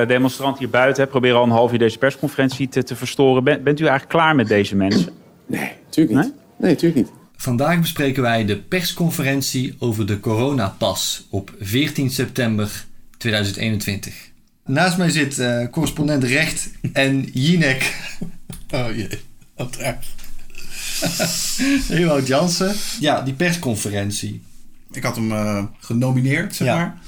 eh, demonstranten hier buiten. Hè, proberen al een half uur deze persconferentie te, te verstoren. Ben- bent u eigenlijk klaar met deze mensen? Nee, natuurlijk niet. Nee? Nee, natuurlijk niet. Vandaag bespreken wij de persconferentie over de coronapas op 14 september 2021. Naast mij zit eh, correspondent Recht en Jinek. Oh jee, wat erg. Ewout Jansen. Ja, die persconferentie. Ik had hem eh, genomineerd, zeg Ja. maar.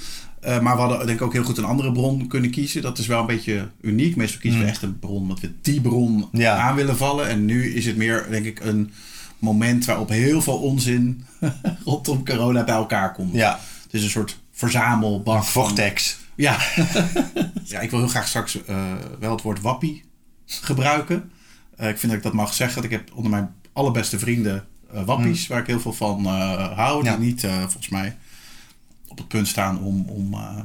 Eh, maar we hadden denk ik ook heel goed een andere bron kunnen kiezen. Dat is wel een beetje uniek. Meestal kiezen we echt een bron omdat we die bron. Ja. aan willen vallen. En nu is het meer, denk ik, een moment waarop heel veel onzin rondom corona bij elkaar komt. Ja, Het is een soort verzamelbak. van- Vortex. Ja. ja, ik wil heel graag straks eh, wel het woord wappie gebruiken. Eh, ik vind dat ik dat mag zeggen. Ik heb onder mijn allerbeste vrienden wappies, waar ik heel veel van hou. Ja. Die niet volgens mij het punt staan om, om eh,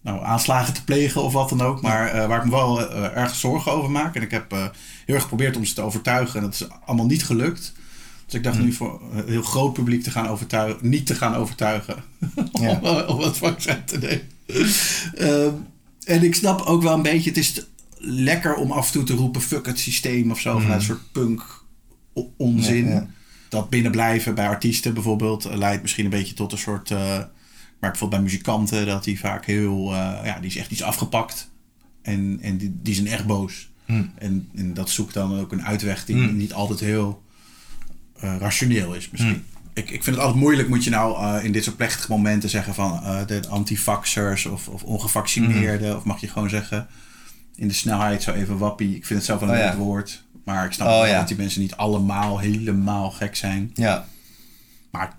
nou, aanslagen te plegen of wat dan ook. Maar eh, waar ik me wel eh, erg zorgen over maak. En ik heb heel erg geprobeerd om ze te overtuigen. En dat is allemaal niet gelukt. Dus ik dacht nu voor een heel groot publiek te gaan overtuigen, niet te gaan overtuigen Ja. om, om het vaccin te nemen. Ehm, en ik snap ook wel een beetje, het is lekker om af en toe te roepen: fuck het systeem of zo, vanuit een soort punk onzin. Ja, ja. Dat binnenblijven bij artiesten bijvoorbeeld leidt misschien een beetje tot een soort. Maar bijvoorbeeld bij muzikanten, dat die vaak heel. eh, ja, die is echt iets afgepakt. En, en die, die zijn echt boos. En, en dat zoekt dan ook een uitweg die Hmm. niet altijd heel eh, rationeel is misschien. Ik, ik vind het altijd moeilijk, moet je nou eh, in dit soort plechtige momenten zeggen van de antivaxers of, of ongevaccineerden. Of mag je gewoon zeggen in de snelheid zo even wappie. Ik vind het zelf wel een Oh, ja. leuk woord. Maar ik snap Oh, wel ja. dat die mensen niet allemaal helemaal gek zijn. Ja. Maar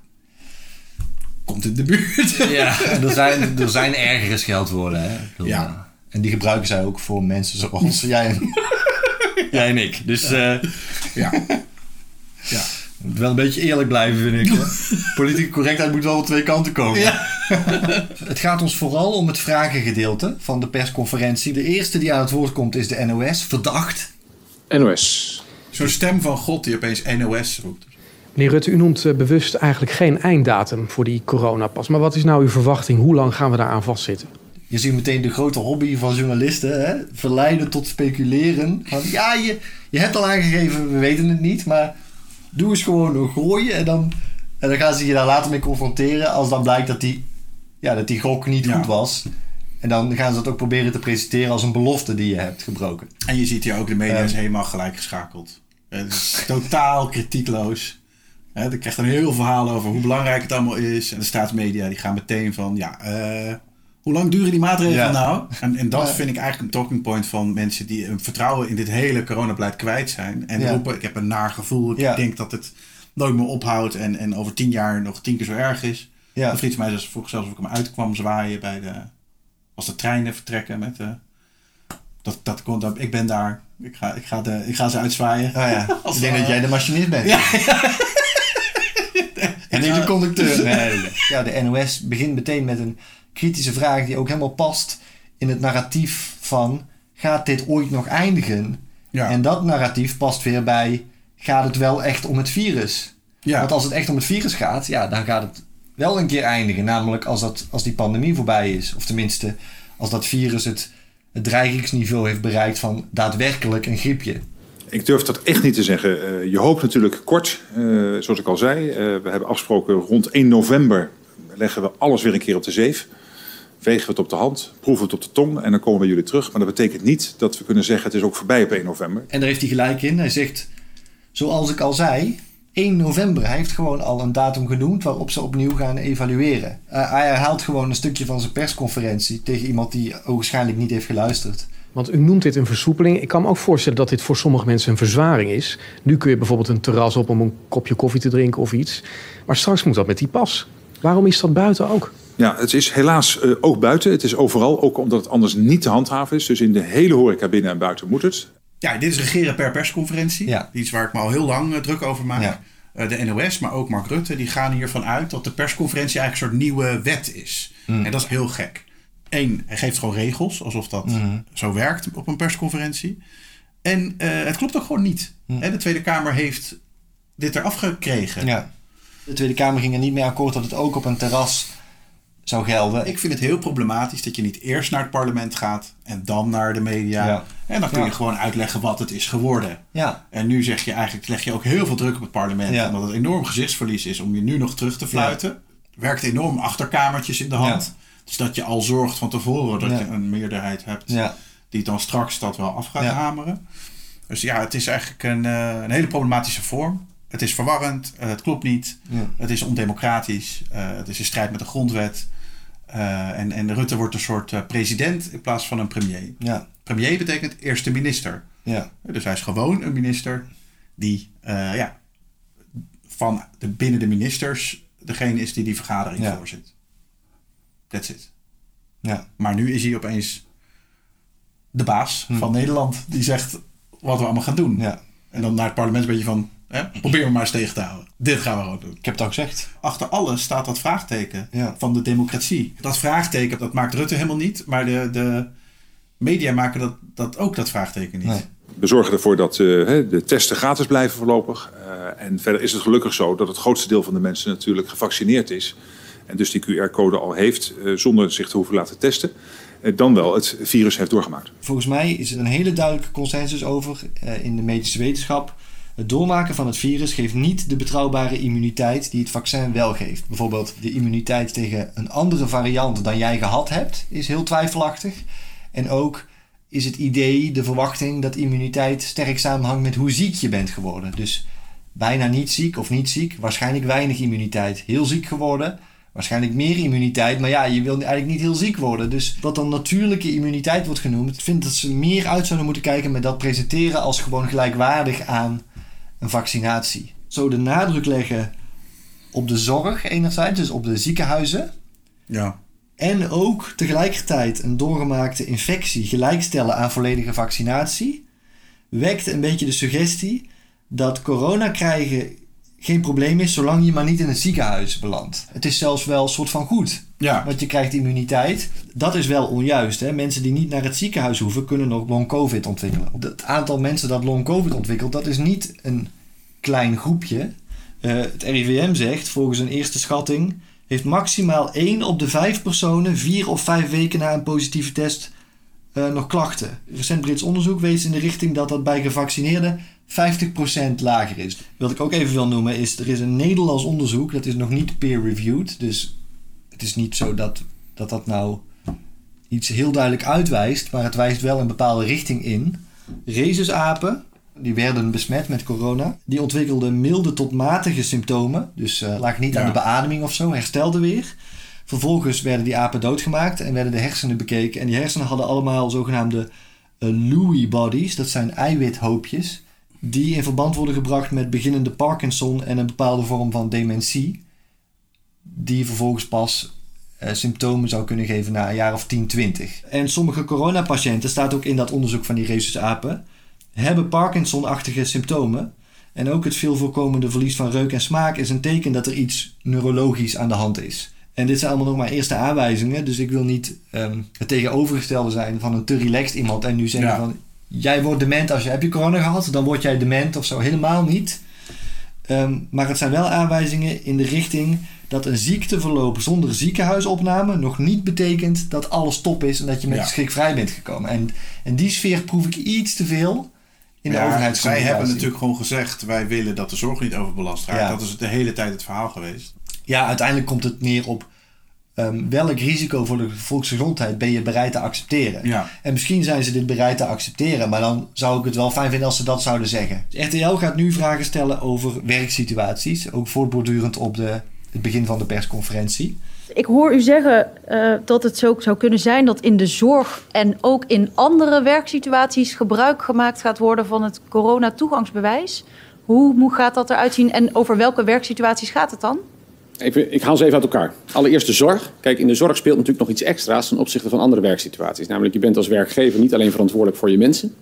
komt in de buurt. Ja, er zijn, er zijn ergere scheldwoorden. Hè? Bedoel, Ja. eh, En die gebruiken zij ook voor mensen zoals jij en, jij en ik. Dus eh, ja. ja. moet wel een beetje eerlijk blijven, vind ik. Politieke correctheid moet wel van twee kanten komen. het gaat ons vooral om het vragengedeelte van de persconferentie. De eerste die aan het woord komt is de NOS. Verdacht. NOS. Zo'n stem van God die opeens NOS roept. Meneer Rutte, u noemt eh, bewust eigenlijk geen einddatum voor die coronapas. Maar wat is nou uw verwachting? Hoe lang gaan we daaraan vastzitten? Je ziet meteen de grote hobby van journalisten. Hè? Verleiden tot speculeren. Van, ja, je, je hebt al aangegeven, we weten het niet. Maar doe eens gewoon een gooien. En dan, en dan gaan ze je daar later mee confronteren. Als dan blijkt dat die, ja, dat die gok niet Ja. goed was. En dan gaan ze dat ook proberen te presenteren als een belofte die je hebt gebroken. En je ziet hier ook de media is helemaal gelijk geschakeld. Het is totaal kritiekloos. Hè, Er krijgt dan heel veel verhalen over hoe belangrijk het allemaal is. En de staatsmedia die gaan meteen van, ja, eh, hoe lang duren die maatregelen Ja. nou? En, en dat Ja. vind ik eigenlijk een talking point van mensen die een vertrouwen in dit hele coronabeleid kwijt zijn. En Ja. roepen, ik heb een naar gevoel, ik denk dat het nooit meer ophoudt en, en over tien jaar nog tien keer zo erg is. Ja. Een vriend van mij zelfs- vroeg zelfs of ik hem uitkwam zwaaien bij de, als de treinen vertrekken met de, dat, dat komt, dat, ik ben daar, ik ga, ik ga, de, ik ga ze uitzwaaien. Oh ja, Als, ik denk eh, dat jij de machinist bent. Ja. Niet de conducteur. Nee. Ja, de NOS begint meteen met een kritische vraag die ook helemaal past in het narratief van gaat dit ooit nog eindigen? Ja. En dat narratief past weer bij gaat het wel echt om het virus? Ja. Want als het echt om het virus gaat, ja, dan gaat het wel een keer eindigen. Namelijk als, dat, als die pandemie voorbij is. Of tenminste, als dat virus het, het dreigingsniveau heeft bereikt van daadwerkelijk een griepje. Ik durf dat echt niet te zeggen. Eh, je hoopt natuurlijk kort, eh, zoals ik al zei. Eh, we hebben afgesproken rond 1 november leggen we alles weer een keer op de zeef. Vegen we het op de hand, proeven we het op de tong en dan komen we jullie terug. Maar dat betekent niet dat we kunnen zeggen het is ook voorbij op 1 november. En daar heeft hij gelijk in. Hij zegt, zoals ik al zei, 1 november. Hij heeft gewoon al een datum genoemd waarop ze opnieuw gaan evalueren. Hij herhaalt gewoon een stukje van zijn persconferentie tegen iemand die waarschijnlijk niet heeft geluisterd. Want u noemt dit een versoepeling. Ik kan me ook voorstellen dat dit voor sommige mensen een verzwaring is. Nu kun je bijvoorbeeld een terras op om een kopje koffie te drinken of iets. Maar straks moet dat met die pas. Waarom is dat buiten ook? Ja, het is helaas eh, ook buiten. Het is overal, ook omdat het anders niet te handhaven is. Dus in de hele horeca binnen en buiten moet het. Ja, dit is regeren per persconferentie. Ja. Iets waar ik me al heel lang eh, druk over maak. Ja. Eh, de NOS, maar ook Mark Rutte, die gaan hiervan uit dat de persconferentie eigenlijk een soort nieuwe wet is. Hmm. En dat is heel gek. Eén, hij geeft gewoon regels, alsof dat Hmm. zo werkt op een persconferentie. En eh, het klopt ook gewoon niet. Hè, de Tweede Kamer heeft dit eraf gekregen. Ja. De Tweede Kamer ging er niet mee akkoord dat het ook op een terras zou gelden. Ik vind het heel problematisch dat je niet eerst naar het parlement gaat en dan naar de media. Ja. En dan kun Ja. je gewoon uitleggen wat het is geworden. Ja, En nu zeg je eigenlijk, leg je ook heel veel druk op het parlement. Ja. Omdat het enorm gezichtsverlies is om je nu nog terug te fluiten. Werkt enorm achterkamertjes in de hand. Dus dat je al zorgt van tevoren dat Ja. je een meerderheid hebt ja, die dan straks dat wel af gaat Ja. hameren. Dus ja, het is eigenlijk een, eh, een hele problematische vorm. Het is verwarrend, eh, het klopt niet, het is ondemocratisch, eh, het is in strijd met de grondwet. En, en Rutte wordt een soort president in plaats van een premier. ja, Premier betekent eerste minister. ja. Dus hij is gewoon een minister die ja, van de, binnen de ministers degene is die die vergadering voorzit. That's it. ja. Maar nu is hij opeens de baas van Nederland. Die zegt wat we allemaal gaan doen. Hm. ja. En dan naar het parlement een beetje van... Hè, probeer me maar eens tegen te houden. Dit gaan we gewoon doen. Ik heb het al gezegd. Achter alles staat dat vraagteken Ja. van de democratie. Dat vraagteken, dat maakt Rutte helemaal niet. Maar de, de media maken dat, dat ook dat vraagteken niet. Nee. We zorgen ervoor dat eh, hè, de testen gratis blijven voorlopig. Eh, en verder is het gelukkig zo dat het grootste deel van de mensen natuurlijk gevaccineerd is. En dus die QR-code al heeft eh, zonder zich te hoeven laten testen. Eh, dan wel het virus heeft doorgemaakt. Volgens mij is er een hele duidelijke consensus over eh, in de medische wetenschap. Het doormaken van het virus geeft niet de betrouwbare immuniteit die het vaccin wel geeft. Bijvoorbeeld de immuniteit tegen een andere variant dan jij gehad hebt, is heel twijfelachtig. En ook is het idee, de verwachting dat immuniteit sterk samenhangt met hoe ziek je bent geworden. Dus bijna niet ziek of niet ziek, waarschijnlijk weinig immuniteit. Heel ziek geworden, waarschijnlijk meer immuniteit. Maar ja, je wil eigenlijk niet heel ziek worden. Dus wat dan natuurlijke immuniteit wordt genoemd, ik vind dat ze meer uit zouden moeten kijken met dat presenteren als gewoon gelijkwaardig aan een vaccinatie. Zo de nadruk leggen op de zorg enerzijds, dus op de ziekenhuizen. Ja. En ook tegelijkertijd een doorgemaakte infectie gelijkstellen aan volledige vaccinatie, wekt een beetje de suggestie dat corona krijgen geen probleem is zolang je maar niet in het ziekenhuis belandt. Het is zelfs wel een soort van goed, Ja. want je krijgt immuniteit. Dat is wel onjuist. Hè? Mensen die niet naar het ziekenhuis hoeven, kunnen nog long-covid ontwikkelen. Het aantal mensen dat long-covid ontwikkelt, dat is niet een klein groepje. Eh, het RIVM zegt, volgens een eerste schatting, heeft maximaal 1 op de 5 personen vier of vijf weken na een positieve test eh, nog klachten. Recent Brits onderzoek wees in de richting dat dat bij gevaccineerden 50% lager is. Wat ik ook even wil noemen is, er is een Nederlands onderzoek, dat is nog niet peer-reviewed. Dus het is niet zo dat dat, dat nou iets heel duidelijk uitwijst, maar het wijst wel een bepaalde richting in. Rhesusapen, die werden besmet met corona, die ontwikkelden milde tot matige symptomen. Dus eh lagen niet aan de beademing of zo, herstelden weer. Vervolgens werden die apen doodgemaakt en werden de hersenen bekeken. En die hersenen hadden allemaal zogenaamde eh, Lewy bodies, dat zijn eiwithoopjes, die in verband worden gebracht met beginnende Parkinson en een bepaalde vorm van dementie, die vervolgens pas eh, symptomen zou kunnen geven na een jaar of 10, 20. En sommige coronapatiënten, staat ook in dat onderzoek van die rhesusapen, hebben Parkinson-achtige symptomen. En ook het veel voorkomende verlies van reuk en smaak is een teken dat er iets neurologisch aan de hand is. En dit zijn allemaal nog maar eerste aanwijzingen, dus ik wil niet ehm, het tegenovergestelde zijn van een te relaxed iemand en nu zeggen Ja. van jij wordt dement als je heb je corona gehad, dan word jij dement of zo. Helemaal niet. Ehm, maar het zijn wel aanwijzingen in de richting dat een ziekteverloop zonder ziekenhuisopname nog niet betekent dat alles top is en dat je met Ja. de schrik vrij bent gekomen. En, en die sfeer proef ik iets te veel in de Ja, overheidscommunicatie. zij hebben natuurlijk gewoon gezegd: wij willen dat de zorg niet overbelast raakt. Ja. Dat is de hele tijd het verhaal geweest. Ja, uiteindelijk komt het neer op ehm, welk risico voor de volksgezondheid ben je bereid te accepteren. Ja. En misschien zijn ze dit bereid te accepteren, maar dan zou ik het wel fijn vinden als ze dat zouden zeggen. RTL gaat nu vragen stellen over werksituaties, ook voortbordurend op de, het begin van de persconferentie. Ik hoor u zeggen eh, dat het zo zou kunnen zijn dat in de zorg en ook in andere werksituaties gebruik gemaakt gaat worden van het corona-toegangsbewijs. Hoe, hoe gaat dat eruit zien en over welke werksituaties gaat het dan? Even, ik haal ze even uit elkaar. Allereerst de zorg. Kijk, in de zorg speelt natuurlijk nog iets extra's ten opzichte van andere werksituaties. Namelijk, je bent als werkgever niet alleen verantwoordelijk voor je mensen,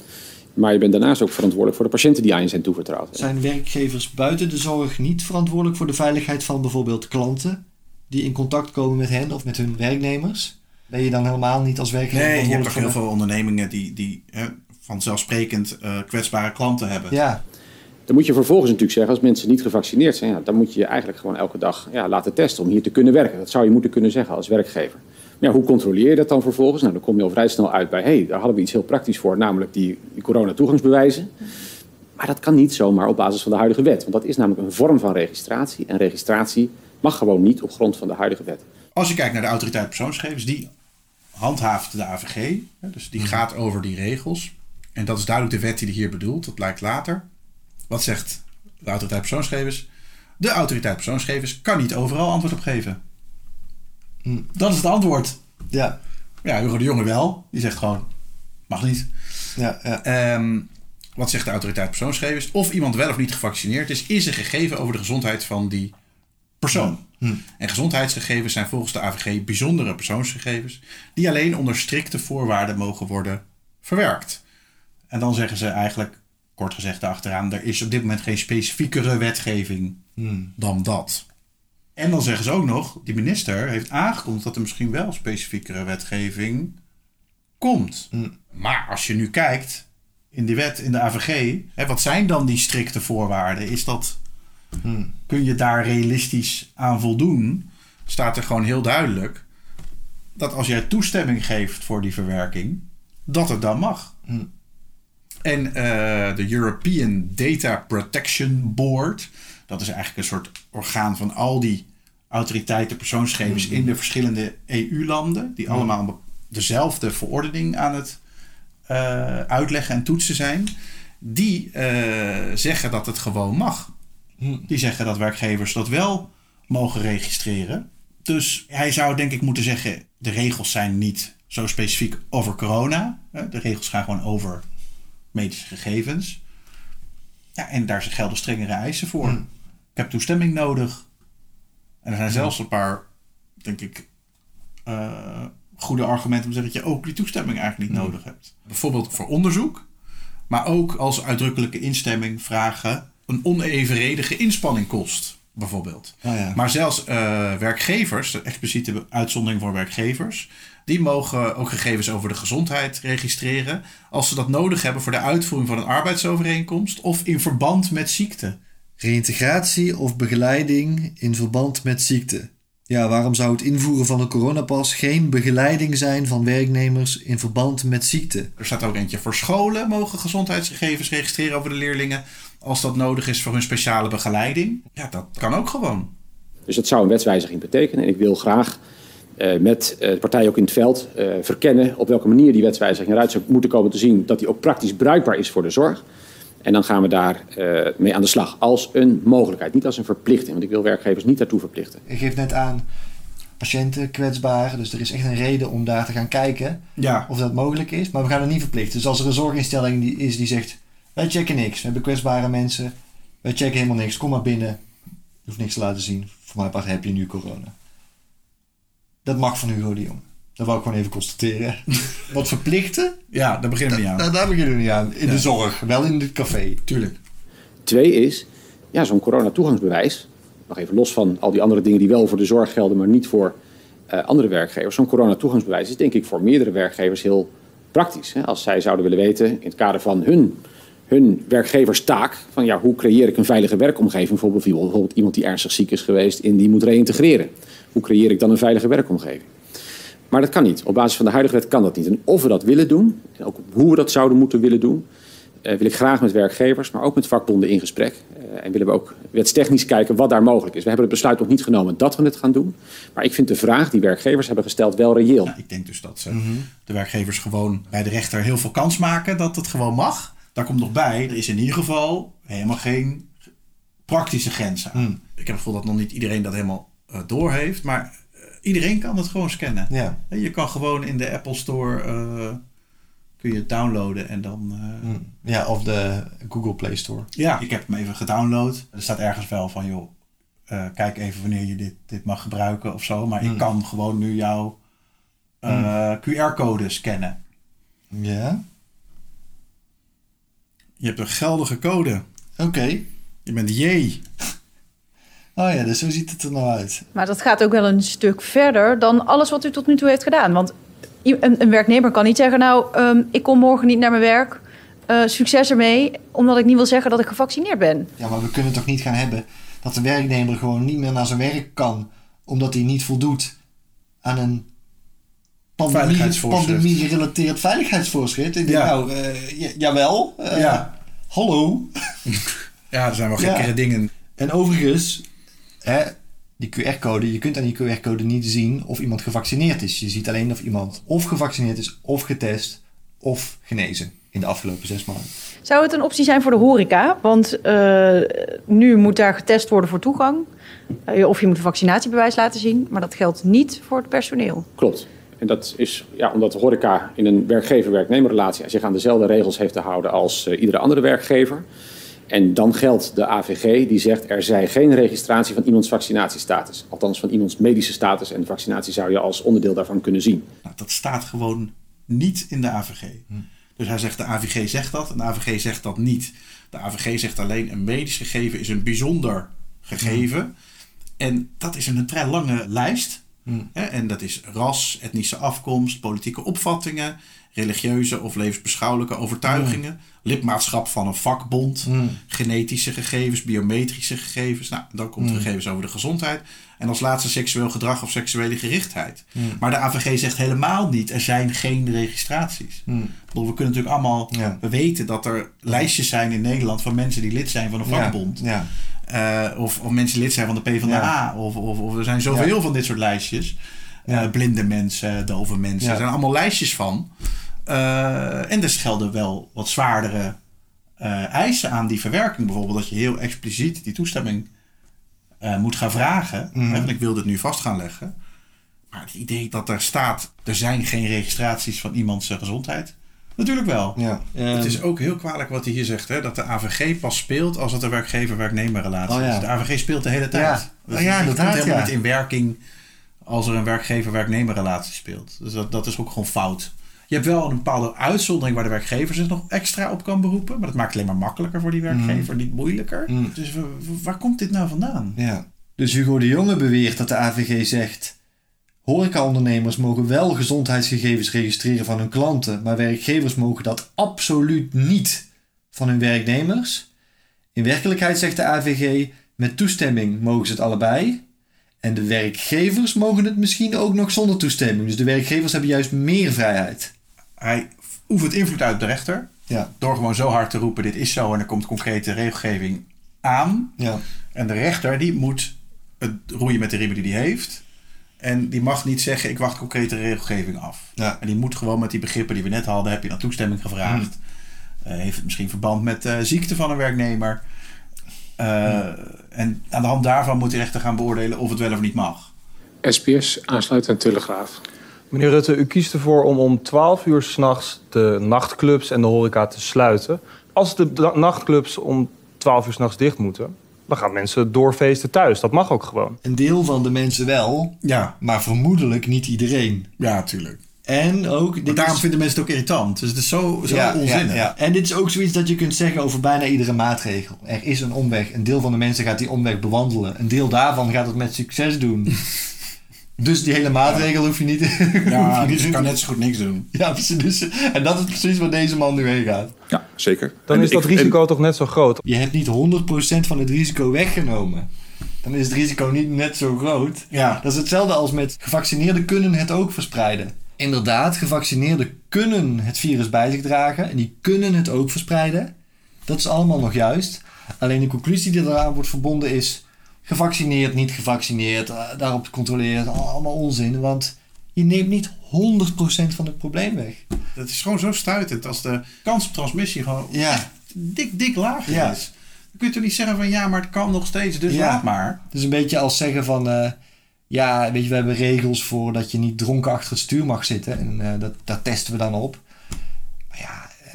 maar je bent daarnaast ook verantwoordelijk voor de patiënten die aan je zijn toevertrouwd. Zijn werkgevers buiten de zorg niet verantwoordelijk voor de veiligheid van bijvoorbeeld klanten die in contact komen met hen of met hun werknemers? Ben je dan helemaal niet als werkgever Nee, je hebt toch heel voor veel ondernemingen die, die hè, vanzelfsprekend eh, kwetsbare klanten hebben. Ja, Dan moet je vervolgens natuurlijk zeggen, als mensen niet gevaccineerd zijn, ja, dan moet je je eigenlijk gewoon elke dag ja, laten testen om hier te kunnen werken. Dat zou je moeten kunnen zeggen als werkgever. Maar ja, hoe controleer je dat dan vervolgens? Nou, dan kom je al vrij snel uit bij, hé, hey, daar hadden we iets heel praktisch voor, namelijk die, die corona-toegangsbewijzen. Maar dat kan niet zomaar op basis van de huidige wet. Want dat is namelijk een vorm van registratie. En registratie mag gewoon niet op grond van de huidige wet. Als je kijkt naar de autoriteit persoonsgegevens, die handhaaft de AVG. Dus die gaat over die regels. En dat is duidelijk de wet die hij hier bedoelt. Dat blijkt later. Wat zegt de autoriteit persoonsgegevens? De autoriteit persoonsgegevens kan niet overal antwoord op geven. Dat is het antwoord. Ja, Ja, Hugo de Jonge wel. Die zegt gewoon, mag niet. ja, ja. Ehm, wat zegt de autoriteit persoonsgegevens? Of iemand wel of niet gevaccineerd is, is een gegeven over de gezondheid van die persoon. En gezondheidsgegevens zijn volgens de AVG bijzondere persoonsgegevens die alleen onder strikte voorwaarden mogen worden verwerkt. En dan zeggen ze eigenlijk, kort gezegd daarachteraan, er is op dit moment geen specifiekere wetgeving dan dat. En dan zeggen ze ook nog, die minister heeft aangekondigd dat er misschien wel specifiekere wetgeving komt. Maar als je nu kijkt in die wet, in de AVG, hè, wat zijn dan die strikte voorwaarden? Is dat, kun je daar realistisch aan voldoen? Staat er gewoon heel duidelijk dat als jij toestemming geeft voor die verwerking, dat het dan mag. En eh, de European Data Protection Board, dat is eigenlijk een soort orgaan van al die autoriteiten persoonsgegevens in de verschillende EU-landen, die allemaal dezelfde verordening aan het eh, uitleggen en toetsen zijn, die eh, zeggen dat het gewoon mag. Die zeggen dat werkgevers dat wel mogen registreren. Dus hij zou denk ik moeten zeggen, de regels zijn niet zo specifiek over corona. De regels gaan gewoon over medische gegevens. Ja, en daar gelden strengere eisen voor. Ik heb toestemming nodig. En er zijn zelfs een paar, denk ik, eh, goede argumenten om te zeggen dat je ook die toestemming eigenlijk niet nodig hebt. Bijvoorbeeld voor onderzoek, maar ook als uitdrukkelijke instemming vragen een onevenredige inspanning kost, bijvoorbeeld. Ja. Maar zelfs eh, werkgevers, de expliciete uitzondering voor werkgevers, die mogen ook gegevens over de gezondheid registreren als ze dat nodig hebben voor de uitvoering van een arbeidsovereenkomst of in verband met ziekte. Reïntegratie of begeleiding in verband met ziekte. Ja, waarom zou het invoeren van een coronapas geen begeleiding zijn van werknemers in verband met ziekte? Er staat ook eentje voor scholen mogen gezondheidsgegevens registreren over de leerlingen als dat nodig is voor hun speciale begeleiding. Ja, dat kan ook gewoon. Dus dat zou een wetswijziging betekenen. En ik wil graag eh, met eh, de partijen ook in het veld eh, verkennen op welke manier die wetswijziging eruit zou moeten komen te zien. Dat die ook praktisch bruikbaar is voor de zorg. En dan gaan we daar eh, mee aan de slag. Als een mogelijkheid, niet als een verplichting. Want ik wil werkgevers niet daartoe verplichten. Je geeft net aan patiënten kwetsbaar, dus er is echt een reden om daar te gaan kijken Ja, of dat mogelijk is. Maar we gaan het niet verplichten. Dus als er een zorginstelling die is die zegt, wij checken niks, we hebben kwetsbare mensen, wij checken helemaal niks, kom maar binnen, je hoeft niks te laten zien. Voor mijn part heb je nu corona. Dat mag van Hugo de Jong. Dat wou ik gewoon even constateren. Wat verplichten? ja daar beginnen we niet aan. Daar, daar beginnen we niet aan. In de zorg, wel in het café. Tuurlijk. Twee is, ja, zo'n corona-toegangsbewijs. Nog even los van al die andere dingen die wel voor de zorg gelden, maar niet voor eh, andere werkgevers. Zo'n corona-toegangsbewijs is denk ik voor meerdere werkgevers heel praktisch. Hè? Als zij zouden willen weten in het kader van hun, hun werkgeverstaak, van ja, hoe creëer ik een veilige werkomgeving? Bijvoorbeeld, bijvoorbeeld iemand die ernstig ziek is geweest en die moet reïntegreren. Hoe creëer ik dan een veilige werkomgeving? Maar dat kan niet. Op basis van de huidige wet kan dat niet. En of we dat willen doen, en ook hoe we dat zouden moeten willen doen, eh, wil ik graag met werkgevers, maar ook met vakbonden in gesprek. Eh, en willen we ook wetstechnisch kijken wat daar mogelijk is. We hebben het besluit nog niet genomen dat we het gaan doen. Maar ik vind de vraag die werkgevers hebben gesteld wel reëel. Ja, ik denk dus dat ze, de werkgevers gewoon bij de rechter heel veel kans maken dat het gewoon mag. Daar komt nog bij, er is in ieder geval helemaal geen praktische grens aan. Ik heb het gevoel dat nog niet iedereen dat helemaal eh, door heeft, maar eh, iedereen kan het gewoon scannen. Ja. Je kan gewoon in de Apple Store eh, kun je het downloaden en dan. eh, Ja, of de Google Play Store. Ja, ik heb hem even gedownload. Er staat ergens wel van, joh, kijk even wanneer je dit, dit mag gebruiken of zo. Maar ik kan gewoon nu jouw QR-code scannen. Ja. Je hebt een geldige code. Oké. Je bent J. Oh ja, dus zo ziet het er nou uit. Maar dat gaat ook wel een stuk verder dan alles wat u tot nu toe heeft gedaan. Want een, een werknemer kan niet zeggen, nou, ehm, ik kom morgen niet naar mijn werk, eh, succes ermee, omdat ik niet wil zeggen dat ik gevaccineerd ben. Ja, maar we kunnen toch niet gaan hebben dat de werknemer gewoon niet meer naar zijn werk kan, omdat hij niet voldoet aan een pandemie, pandemie-gerelateerd veiligheidsvoorschrift. Ik denk, Ja. nou, eh, ja, jawel. eh, Ja. Hallo. Ja, er zijn wel Ja. gekkere dingen. En overigens, hè, die QR-code, je kunt aan die QR-code niet zien of iemand gevaccineerd is. Je ziet alleen of iemand of gevaccineerd is, of getest, of genezen in de afgelopen zes maanden. Zou het een optie zijn voor de horeca? Want eh, nu moet daar getest worden voor toegang. Eh, of je moet een vaccinatiebewijs laten zien. Maar dat geldt niet voor het personeel. Klopt. En dat is ja, omdat de horeca in een werkgever-werknemerrelatie zich aan dezelfde regels heeft te houden als eh, iedere andere werkgever. En dan geldt de AVG die zegt er zij geen registratie van iemands vaccinatiestatus. Althans van iemands medische status. En de vaccinatie zou je als onderdeel daarvan kunnen zien. Nou, dat staat gewoon niet in de AVG. Dus hij zegt de AVG zegt dat en de AVG zegt dat niet. De AVG zegt alleen een medisch gegeven is een bijzonder gegeven. En dat is een vrij lange lijst. Hè, En dat is ras, etnische afkomst, politieke opvattingen, religieuze of levensbeschouwelijke overtuigingen, lidmaatschap van een vakbond, genetische gegevens, biometrische gegevens. Nou, dan komt gegevens over de gezondheid. En als laatste seksueel gedrag of seksuele gerichtheid. Maar de AVG zegt helemaal niet, er zijn geen registraties. Bedoel, we kunnen natuurlijk allemaal, Ja. we weten dat er lijstjes zijn in Nederland van mensen die lid zijn van een vakbond. Ja. Eh, of, of mensen lid zijn van de PvdA. Ja. Of, of, of er zijn zoveel Ja. van dit soort lijstjes. Ja. Eh, blinde mensen, dove mensen. Er zijn allemaal lijstjes van. Eh, en er gelden wel wat zwaardere eisen aan die verwerking. Bijvoorbeeld dat je heel expliciet die toestemming moet gaan vragen. Hè, want ik wil dit nu vast gaan leggen. Maar het idee dat er staat... er zijn geen registraties van iemands gezondheid... Natuurlijk wel. Ja. Het is ook heel kwalijk wat hij hier zegt, hè, dat de AVG pas speelt als het een werkgever-werknemerrelatie Oh ja. is. De AVG speelt de hele tijd. Ja. Dus Oh ja, die inderdaad, komt helemaal ja. niet in werking als er een werkgever-werknemerrelatie speelt. Dus dat, dat is ook gewoon fout. Je hebt wel een bepaalde uitzondering waar de werkgever zich nog extra op kan beroepen. Maar dat maakt het alleen maar makkelijker voor die werkgever, niet moeilijker. Mm. Dus waar komt dit nou vandaan? Ja. Dus Hugo de Jonge beweert dat de AVG zegt... horecaondernemers mogen wel gezondheidsgegevens registreren van hun klanten... maar werkgevers mogen dat absoluut niet van hun werknemers. In werkelijkheid zegt de AVG... met toestemming mogen ze het allebei... en de werkgevers mogen het misschien ook nog zonder toestemming. Dus de werkgevers hebben juist meer vrijheid. Hij oefent invloed uit de rechter. Ja, Door gewoon zo hard te roepen, dit is zo en er komt concrete regelgeving aan. ja, En de rechter die moet het roeien met de riemen die hij heeft. En die mag niet zeggen, ik wacht concrete regelgeving af. Ja. En die moet gewoon met die begrippen die we net hadden, heb je dan toestemming gevraagd. Hmm. Eh, heeft het misschien verband met eh, ziekte van een werknemer. Eh, En aan de hand daarvan moet de rechter gaan beoordelen of het wel of niet mag. SPS, aansluitend Telegraaf. Meneer Rutte, u kiest ervoor om om 12 uur s'nachts de nachtclubs en de horeca te sluiten. Als de nachtclubs om 12 uur s'nachts dicht moeten, dan gaan mensen doorfeesten thuis. Dat mag ook gewoon. een deel van de mensen wel... Ja, maar vermoedelijk niet iedereen. ja, tuurlijk. En ook... dit Maar daarom is- vinden mensen het ook irritant. Dus het is zo, zo onzinnig. Ja, ja. En dit is ook zoiets dat je kunt zeggen over bijna iedere maatregel. Er is een omweg. Een deel van de mensen gaat die omweg bewandelen. Een deel daarvan gaat het met succes doen. dus die hele maatregel hoef je niet... hoef je Ja, niet dus je kan net zo goed niks doen. Ja, precies. Dus- En dat is precies waar deze man nu heen gaat. Ja, zeker. Dan En is dat ik- risico toch net zo groot. Je hebt niet 100% van het risico weggenomen. Dan is het risico niet net zo groot. Ja. Dat is hetzelfde als met gevaccineerden kunnen het ook verspreiden. Inderdaad, gevaccineerden kunnen het virus bij zich dragen en die kunnen het ook verspreiden. Dat is allemaal nog juist. Alleen de conclusie die eraan wordt verbonden is gevaccineerd, niet gevaccineerd, eh, daarop controleren, allemaal onzin. Want je neemt niet 100% van het probleem weg. Dat is gewoon zo stuitend als de kans op transmissie gewoon Ja. dik, dik laag Ja. is. Dan kun je toch niet zeggen van ja, maar het kan nog steeds, dus Ja. laat maar. Het is een beetje als zeggen van... eh, ja, weet je, we hebben regels voor dat je niet dronken achter het stuur mag zitten. En eh, dat, daar testen we dan op.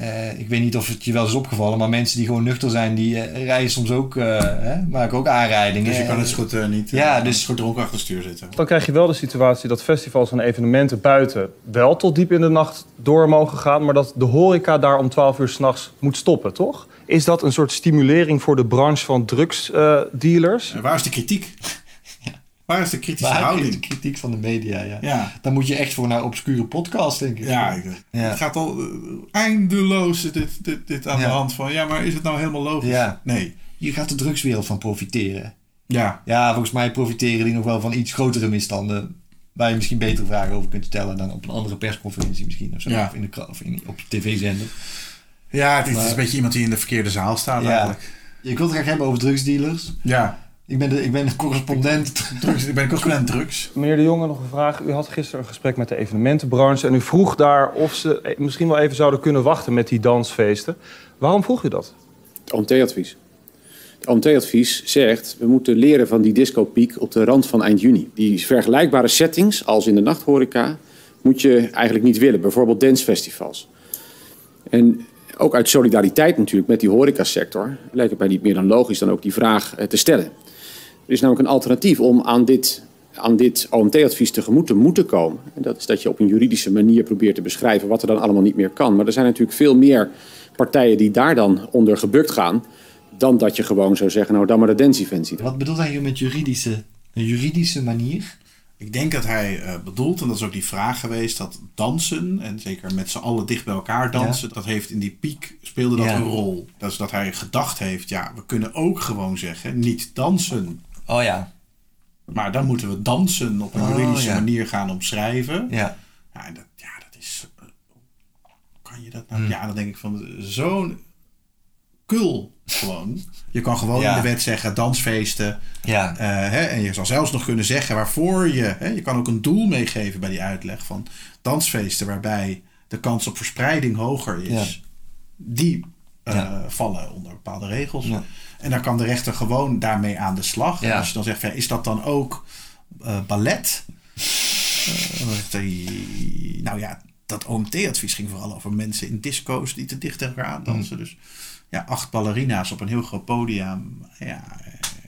Eh, ik weet niet of het je wel is opgevallen... maar mensen die gewoon nuchter zijn, die eh, rijden soms ook... eh, hè, maken ook aanrijdingen. Dus je kan het zo goed eh, niet Ja, dus- goed dronken achter het stuur zitten. Dan krijg je wel de situatie dat festivals en evenementen buiten wel tot diep in de nacht door mogen gaan, maar dat de horeca daar om 12 uur s'nachts moet stoppen, toch? Is dat een soort stimulering voor de branche van drugsdealers? En waar is de kritiek? Waar is de kritische Waar is houding? de kritiek van de media, ja. Ja. Dan moet je echt voor naar obscure podcast, denk ik. Ja, ik- Ja. het gaat al eh, eindeloos dit, dit, dit aan Ja. de hand van... Ja, maar is het nou helemaal logisch? Nee. Hier gaat de drugswereld van profiteren. Ja. Ja, volgens mij profiteren die nog wel van iets grotere misstanden. Waar je misschien betere vragen over kunt stellen dan op een andere persconferentie misschien. Of, zo, of, in de, of in, op tv-zender. Ja, het is, Maar- het is een beetje iemand die in de verkeerde zaal staat eigenlijk. Ik wil het graag hebben over drugsdealers. Ja. Ik ben de, ik ben de correspondent. Drugs, ik ben correspondent drugs. Meneer De Jonge, nog een vraag. U had gisteren een gesprek met de evenementenbranche... en u vroeg daar of ze eh, misschien wel even zouden kunnen wachten met die dansfeesten. Waarom vroeg u dat? Het OMT-advies. Het OMT-advies zegt, we moeten leren van die discopiek op de rand van eind juni. Die vergelijkbare settings als in de nachthoreca moet je eigenlijk niet willen. Bijvoorbeeld dancefestivals. En ook uit solidariteit natuurlijk met die horecasector... lijkt het mij niet meer dan logisch dan ook die vraag eh, te stellen. Er is namelijk een alternatief om aan dit, aan dit OMT-advies tegemoet te moeten komen. En dat is dat je op een juridische manier probeert te beschrijven wat er dan allemaal niet meer kan. Maar er zijn natuurlijk veel meer partijen die daar dan onder gebukt gaan... dan dat je gewoon zou zeggen, nou dan maar de dance-event Wat bedoelt hij hier met juridische, een juridische manier? Ik denk dat hij eh, bedoelt, en dat is ook die vraag geweest, dat dansen, en zeker met z'n allen dicht bij elkaar dansen, dat heeft in die piek speelde dat Ja. een rol. Dat is dat hij gedacht heeft, ja, we kunnen ook gewoon zeggen, niet dansen. Oh ja. Maar dan moeten we dansen op een Oh, juridische ja. manier gaan omschrijven. Ja. Ja, en dat, ja, dat is. eh, Kan je dat nou? Ja, dan denk ik van zo'n kul gewoon. Je kan gewoon Ja. in de wet zeggen dansfeesten. Ja. Eh, hè, en je zal zelfs nog kunnen zeggen waarvoor je. Hè, je kan ook een doel meegeven bij die uitleg van dansfeesten waarbij de kans op verspreiding hoger is. Die eh, vallen onder bepaalde regels. Ja. En dan kan de rechter gewoon daarmee aan de slag. Ja. En als je dan zegt, ja, is dat dan ook eh, ballet? Eh, nou ja, dat OMT-advies ging vooral over mensen in disco's die te dicht tegen elkaar aandansen. Mm. Dus ja, acht ballerina's op een heel groot podium. Ja,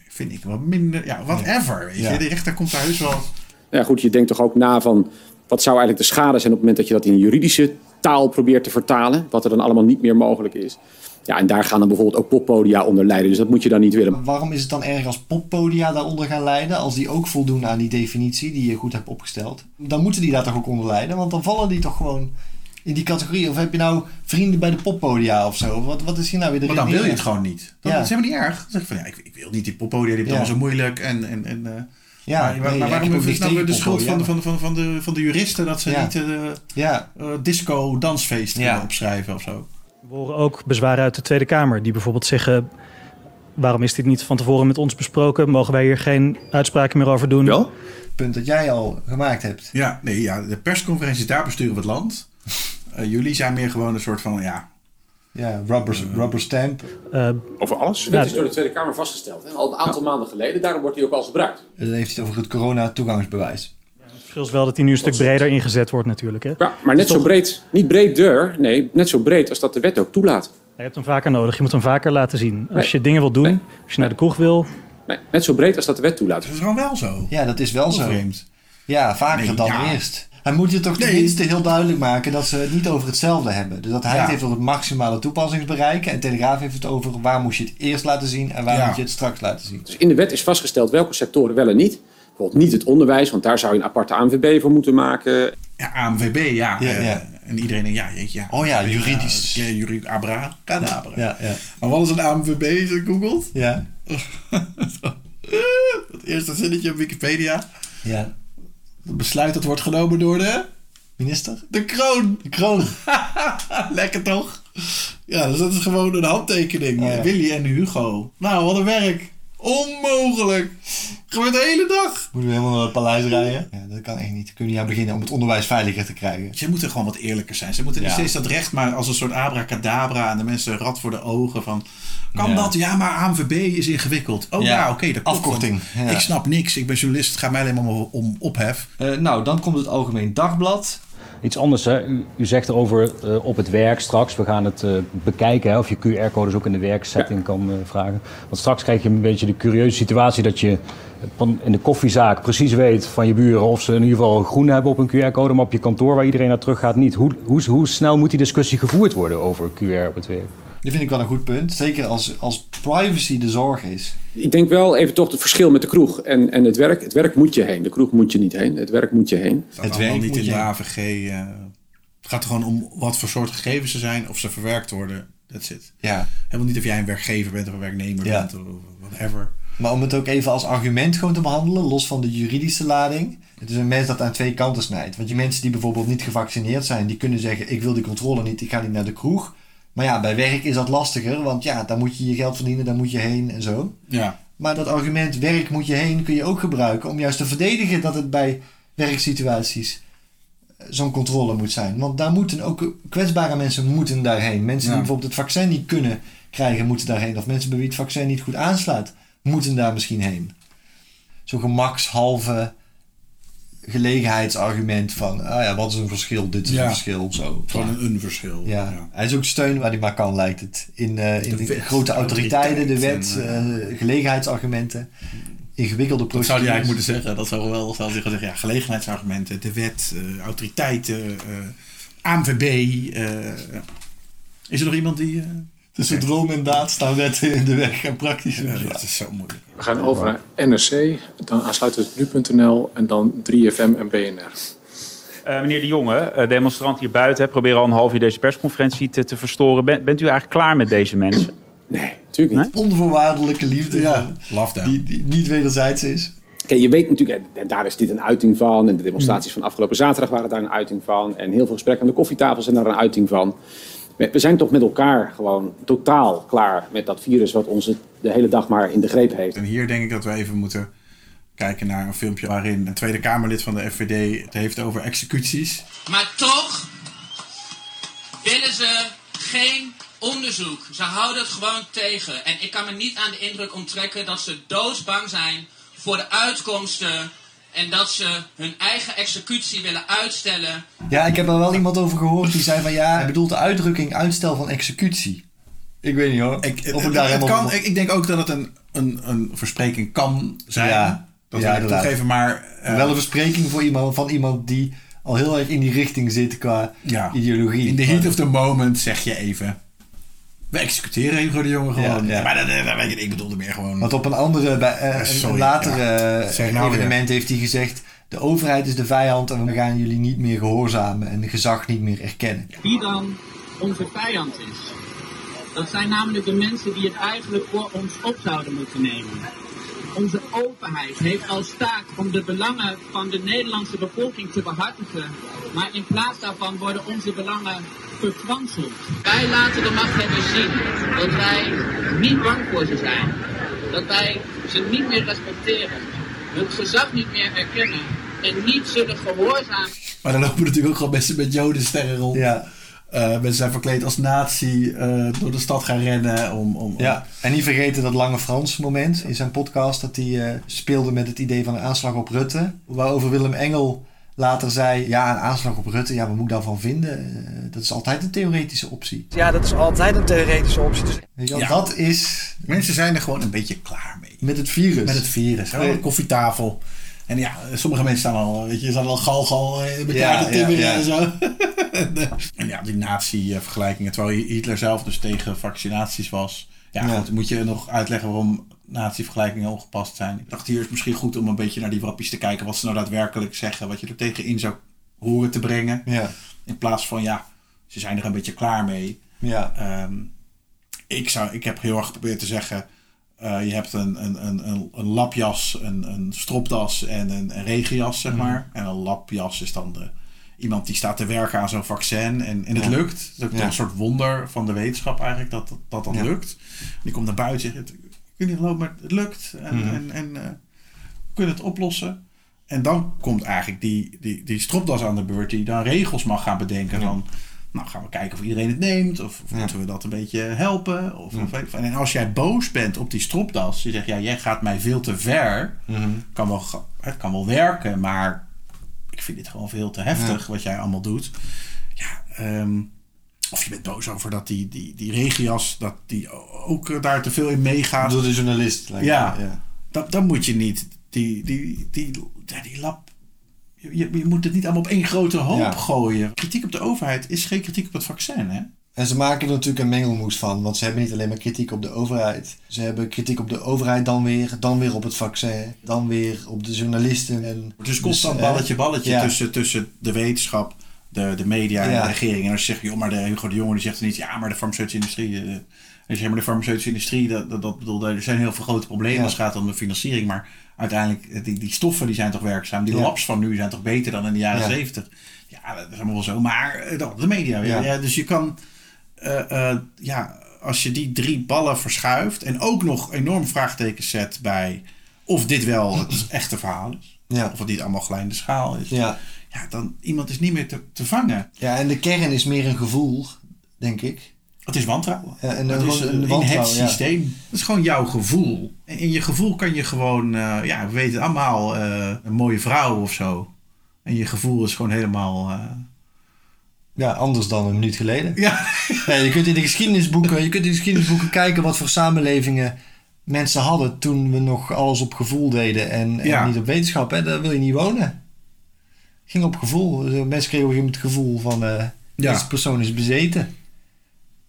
vind ik wat minder. Ja, whatever. Weet je, Ja. de rechter komt daar heus wel. Ja, goed, je denkt toch ook na van wat zou eigenlijk de schade zijn op het moment dat je dat in juridische taal probeert te vertalen, wat er dan allemaal niet meer mogelijk is. Ja, en daar gaan dan bijvoorbeeld ook poppodia onder lijden, dus dat moet je dan niet willen. Waarom is het dan erg als poppodia daaronder gaan leiden, als die ook voldoen aan die definitie die je goed hebt opgesteld? Dan moeten die daar toch ook onder leiden, want dan vallen die toch gewoon in die categorie. Of heb je nou vrienden bij de poppodia of zo? Wat, wat is hier nou weer de Maar dan wil je het gewoon niet. Dat Ja. is helemaal niet erg. Dan zeg ik van ja, ik, ik wil niet die poppodia, die hebben het Ja. allemaal zo moeilijk. En, en, en, eh, Ja, maar, nee, maar, maar waarom is het nou tegen de schuld van van, de, van, de, van, de, van de juristen dat ze Ja. niet eh Ja. eh, disco dansfeest Ja. kunnen opschrijven of zo? We horen ook bezwaren uit de Tweede Kamer, die bijvoorbeeld zeggen: waarom is dit niet van tevoren met ons besproken? Mogen wij hier geen uitspraken meer over doen? Wel? Punt dat jij al gemaakt hebt. Ja, nee, ja, de persconferenties, daar besturen we het land. Eh, jullie zijn meer gewoon een soort van, ja... Ja, rubber, rubber stamp. Eh, Over alles? Dat is door de Tweede Kamer vastgesteld, hè? al een aantal maanden geleden, daarom wordt die ook al gebruikt. Dan heeft hij het over het corona-toegangsbewijs. Verschil is wel dat die nu een stuk breder ingezet wordt natuurlijk. Hè? Ja, maar net zo breed, niet breed deur, nee, net zo breed als dat de wet ook toelaat. Je hebt hem vaker nodig, je moet hem vaker laten zien. Als je dingen wil doen, Nee. als je naar de kroeg wil, Nee, net zo breed als dat de wet toelaat. Dat is gewoon wel zo. Ja, dat is wel zo. Vreemd. Ja, vaker Nee, dan ja. eerst. Hij moet je toch Nee. tenminste heel duidelijk maken dat ze het niet over hetzelfde hebben. Dus dat hij Ja. het heeft over het maximale toepassingsbereik. En Telegraaf heeft het over waar moet je het eerst laten zien en waar Ja. moet je het straks laten zien. Dus in de wet is vastgesteld welke sectoren wel en niet. Bijvoorbeeld niet het onderwijs, want daar zou je een aparte ANVB voor moeten maken. Ja, ANVB, ja. Ja, eh, ja. En iedereen denkt, ja, jeetje, ja. Oh ja, juridisch. Ja, juridisch, abra, kadabra. Ja, ja. Maar wat is een ANVB, je googelt? Ja, Het eerste zinnetje op Wikipedia. ja. Het besluit dat wordt genomen door de... Minister? De kroon. De kroon. Lekker toch? Ja, dus dat is gewoon een handtekening. Oh, ja. Willy en Hugo. Nou, wat een werk. Onmogelijk. Gebeurt de hele dag. Moeten we helemaal naar het paleis rijden? Ja, dat kan echt niet. Kun je niet aan beginnen om het onderwijs veiliger te krijgen. Ze moeten gewoon wat eerlijker zijn. Ze moeten niet Ja. steeds dat recht maar als een soort abracadabra en de mensen rat voor de ogen van... Kan Ja. dat? Ja, maar ANVB is ingewikkeld. Oh ja, Ja. oké, dat klopt. Afkorting. Ik snap niks. Ik ben journalist. Het gaat mij alleen maar om, ophef. Eh, nou, dan komt het Algemeen Dagblad. Iets anders, hè? U, u zegt erover eh, op het werk straks. We gaan het eh, bekijken hè, of je QR-codes ook in de werksetting kan vragen. Want straks krijg je een beetje de curieuze situatie dat je in de koffiezaak precies weet van je buren of ze in ieder geval groen hebben op een QR-code, maar op je kantoor waar iedereen naar terug gaat niet. Hoe, hoe, hoe snel moet die discussie gevoerd worden over QR op het werk? Die vind ik wel een goed punt. Zeker als, als privacy de zorg is. Ik denk wel even toch het verschil met de kroeg en, en het werk. Het werk moet je heen. De kroeg moet je niet heen. Het werk moet je heen. Het werk niet moet in de AVG. eh, het gaat er gewoon om wat voor soort gegevens ze zijn, of ze verwerkt worden. That's it. Ja. Helemaal niet of jij een werkgever bent of een werknemer Ja. bent of whatever. Maar om het ook even als argument gewoon te behandelen, los van de juridische lading. Het is een mens dat aan twee kanten snijdt. Want je mensen die bijvoorbeeld niet gevaccineerd zijn, die kunnen zeggen: Ik wil die controle niet, ik ga niet naar de kroeg. Maar ja, bij werk is dat lastiger, want ja, daar moet je je geld verdienen, daar moet je heen en zo. Ja. Maar dat argument werk moet je heen kun je ook gebruiken om juist te verdedigen dat het bij werksituaties eh, zo'n controle moet zijn. Want daar moeten ook kwetsbare mensen moeten daarheen. Mensen Ja. die bijvoorbeeld het vaccin niet kunnen krijgen, moeten daarheen. Of mensen bij wie het vaccin niet goed aanslaat, moeten daar misschien heen. Zo'n gemakshalve gelegenheidsargument van, ah ja, wat is een verschil, dit is Ja. een verschil, zo. Gewoon een, een verschil. Ja. hij is ook steun waar hij maar kan, lijkt het. In, eh, in De de, wet, grote autoriteiten, de wet, eh, gelegenheidsargumenten, ingewikkelde Dat procedures. zou hij eigenlijk moeten zeggen. Dat zou wel zou zeggen. Ja, gelegenheidsargumenten, de wet, eh, autoriteiten, ANVB. is er nog iemand die... eh, Tussen droom en daad staan wetten in de weg en praktisch. Ja, dat is zo moeilijk. We gaan over naar NRC, dan aansluiten we het nu.nl en dan 3FM en BNR. Eh, meneer De Jonge, eh, demonstrant hier buiten, hè, proberen al een half uur deze persconferentie te, te verstoren. Ben- bent u eigenlijk klaar met deze mensen? Nee, natuurlijk niet. Onvoorwaardelijke liefde Ja, love that. die, die niet wederzijds is. Kijk, je weet natuurlijk, en daar is dit een uiting van. En de demonstraties van afgelopen zaterdag waren daar een uiting van. En heel veel gesprekken aan de koffietafel zijn daar een uiting van. We zijn toch met elkaar gewoon totaal klaar met dat virus wat ons de hele dag maar in de greep heeft. En hier denk ik dat we even moeten kijken naar een filmpje waarin een Tweede Kamerlid van de FVD het heeft over executies. Maar toch willen ze geen onderzoek. Ze houden het gewoon tegen. En ik kan me niet aan de indruk onttrekken dat ze doodsbang zijn voor de uitkomsten. En dat ze hun eigen executie willen uitstellen. Ja, ik heb er wel iemand over gehoord die zei van ja, hij bedoelt de uitdrukking uitstel van executie. Ik weet niet hoor. Ik, of het- ik daar het helemaal... kan, ik, ik denk ook dat het een, een, een verspreking kan zijn. Ja, dat ja, wil ik toegeven, maar... eh, wel een verspreking voor iemand, van iemand die al heel erg in die richting zit qua ja, ideologie. in the heat of the moment zeg je even... We executeren Hugo de Jonge gewoon. Ja, ja. Maar dat, dat, weet je, ik bedoelde meer gewoon... Want op een andere, bij, eh, Ja, een- sorry, een later ja. eh, nou weer. evenement heeft hij gezegd... de overheid is de vijand en we gaan jullie niet meer gehoorzamen... en gezag niet meer erkennen. Wie dan onze vijand is. Dat zijn namelijk de mensen die het eigenlijk voor ons op zouden moeten nemen. Onze openheid heeft als taak om de belangen van de Nederlandse bevolking te behartigen. Maar in plaats daarvan worden onze belangen verkwanseld. Wij laten de machthebbers zien dat wij niet bang voor ze zijn. Dat wij ze niet meer respecteren. Hun gezag niet meer erkennen. En niet zullen gehoorzamen. Maar dan lopen natuurlijk ook gewoon mensen met jodensterren rond. Ja. Eh, mensen zijn verkleed als nazi, eh, door de stad gaan rennen. Om, om, Ja, en niet vergeten dat Lange Frans moment in zijn podcast... dat hij eh, speelde met het idee van een aanslag op Rutte. Waarover Willem Engel later zei... ja, een aanslag op Rutte, ja, wat moet ik daarvan vinden? Eh, dat is altijd een theoretische optie. Ja, dat is altijd een theoretische optie. Dus Weet je wel, Ja. Dat is Mensen zijn er gewoon een beetje klaar mee. met het virus. Met het virus. hè, Nee. de koffietafel. En ja, sommige mensen staan al, weet je, staan al gal-gal eh, met Ja, elkaar te timmeren ja, ja. en zo. en, en ja, die nazi-vergelijkingen. Terwijl Hitler zelf dus tegen vaccinaties was. Ja, Ja. goed, moet je nog uitleggen waarom nazi-vergelijkingen ongepast zijn. Ik dacht, hier is het misschien goed om een beetje naar die wappies te kijken. Wat ze nou daadwerkelijk zeggen. Wat je er tegenin zou horen te brengen. Ja, In plaats van, ja, ze zijn er een beetje klaar mee. ja. Ehm, ik, zou, ik heb heel erg geprobeerd te zeggen. eh, je hebt een, een, een, een, een lapjas, een, een stropdas en een, een regenjas, zeg maar. En een lapjas is dan de, iemand die staat te werken aan zo'n vaccin. En, en het Ja. lukt. Het is ook Ja. een soort wonder van de wetenschap eigenlijk dat dat, dat, dat Ja. lukt. Die komt naar buiten en weet niet geloven, maar het lukt. En, Mhm. en, en eh, we kunnen het oplossen. En dan komt eigenlijk die, die, die stropdas aan de beurt die dan regels mag gaan bedenken Ja. van... Nou, gaan we kijken of iedereen het neemt. Of, of Ja. moeten we dat een beetje helpen. Of, Ja. en als jij boos bent op die stropdas. Je zegt, ja, jij gaat mij veel te ver. Mhm. Kan wel, het kan wel werken, maar ik vind dit gewoon veel te heftig wat jij allemaal doet. Ja, ehm, of je bent boos over dat die, die, die regias, dat die ook daar te veel in meegaat. Door de journalist. lijkt me. Ja, dan moet je niet die, die, die, ja, die lab. Je, je moet het niet allemaal op één grote hoop Ja. gooien. Kritiek op de overheid is geen kritiek op het vaccin. Hè? En ze maken er natuurlijk een mengelmoes van, want ze hebben niet alleen maar kritiek op de overheid. Ze hebben kritiek op de overheid dan weer, dan weer op het vaccin, dan weer op de journalisten. En, Het is constant dus, balletje, balletje ja. tussen, tussen de wetenschap, de, de media en Ja. de regering. En als je zegt, joh, maar de Hugo de Jonge die zegt dan niet, ja, maar de farmaceutische industrie. eh, en je maar de farmaceutische industrie, dat, dat, dat bedoel, er zijn heel veel grote problemen Ja. als het gaat om de financiering. Maar uiteindelijk, eh, die, die stoffen die zijn toch werkzaam. Die Ja. labs van nu zijn toch beter dan in de jaren Ja. zeventig. Ja, dat is allemaal wel zo. Maar eh, de media weer. Ja. Dus je kan, ja, als je die drie ballen verschuift en ook nog enorm vraagtekens zet bij of dit wel het echte verhaal is. Of het niet allemaal glijde schaal is. Ja. Ja, dan iemand is niet meer te, te vangen. Ja, en de kern is meer een gevoel, denk ik. Het is wantrouwen. Ja, en het een- is een in ja. systeem. Het is gewoon jouw gevoel. En in je gevoel kan je gewoon, eh, ja, we weten allemaal, eh, een mooie vrouw of zo. En je gevoel is gewoon helemaal. eh, Ja, anders dan een minuut geleden. Ja. je kunt in de geschiedenisboeken, je kunt in de geschiedenisboeken kijken wat voor samenlevingen mensen hadden toen we nog alles op gevoel deden en, en Ja. niet op wetenschap. Hè? Daar wil je niet wonen. Ging op gevoel. Mensen kregen op een het gevoel van eh Ja. deze persoon is bezeten.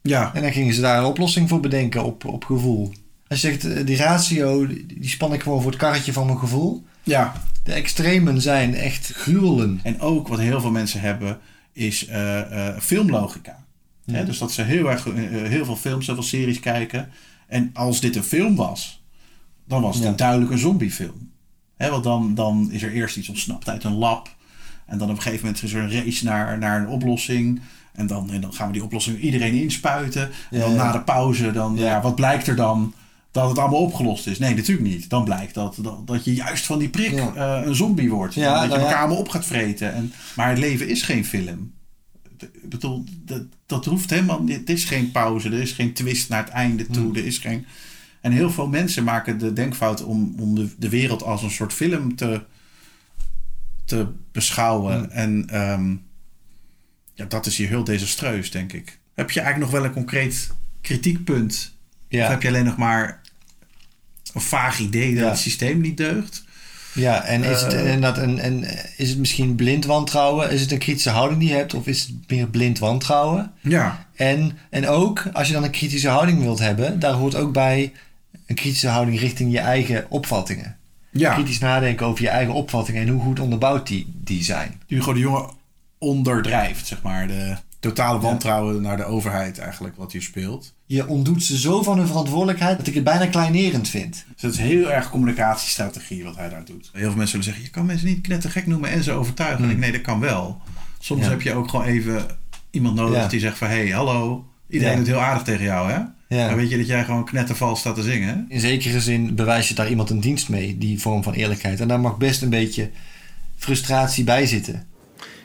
Ja. En dan gingen ze daar een oplossing voor bedenken op, op gevoel. Als je zegt, eh, die ratio, die span ik gewoon voor het karretje van mijn gevoel. Ja. De extremen zijn echt gruwelen. En ook wat heel veel mensen hebben, is eh, filmlogica. Ja. Hè, dus dat ze heel, erg, heel veel films, heel veel series kijken. En als dit een film was, dan was het Ja. een duidelijk een zombiefilm. Hè, want dan, dan is er eerst iets ontsnapt uit een lab. En dan op een gegeven moment is er een race naar, naar een oplossing. En dan, en dan gaan we die oplossing iedereen inspuiten. En dan ja. na de pauze, dan, ja. wat blijkt er dan? Dat het allemaal opgelost is. Nee, natuurlijk niet. Dan blijkt dat, dat, dat je juist van die prik eh, een zombie wordt. Dat je nou elkaar allemaal op gaat vreten. En, maar het leven is geen film. Ik bedoel, dat, dat hoeft helemaal niet. Het is geen pauze. Er is geen twist naar het einde toe. Hmm. Er is geen... En heel veel mensen maken de denkfout om, om de, de wereld als een soort film te, te beschouwen. Hmm. En ehm, ja, dat is hier heel desastreus, denk ik. Heb je eigenlijk nog wel een concreet kritiekpunt? Ja. Of heb je alleen nog maar een vaag idee dat Ja. het systeem niet deugt? Ja, en is, het, Eh. en dat, en, en is het misschien blind wantrouwen? Is het een kritische houding die je hebt? Of is het meer blind wantrouwen? Ja. En, en ook, als je dan een kritische houding wilt hebben... daar hoort ook bij een kritische houding richting je eigen opvattingen. Ja. Kritisch nadenken over je eigen opvattingen... en hoe goed onderbouwd die, die zijn. Hugo de Jonge onderdrijft, zeg maar. De totale wantrouwen naar de overheid eigenlijk, wat hier speelt. Je ontdoet ze zo van hun verantwoordelijkheid... dat ik het bijna kleinerend vind. Dus dat is heel erg communicatiestrategie wat hij daar doet. Heel veel mensen zullen zeggen, je kan mensen niet knettergek noemen en ze overtuigen. En ik, nee, dat kan wel. Soms Hmm. Ja. heb je ook gewoon even iemand nodig Ja. die zegt van... hé, hey, hallo, iedereen Ja. doet heel aardig tegen jou, hè? Ja. Dan weet je dat jij gewoon knettervals staat te zingen, hè? In zekere zin bewijs je daar iemand een dienst mee, die vorm van eerlijkheid. En daar mag best een beetje frustratie bij zitten.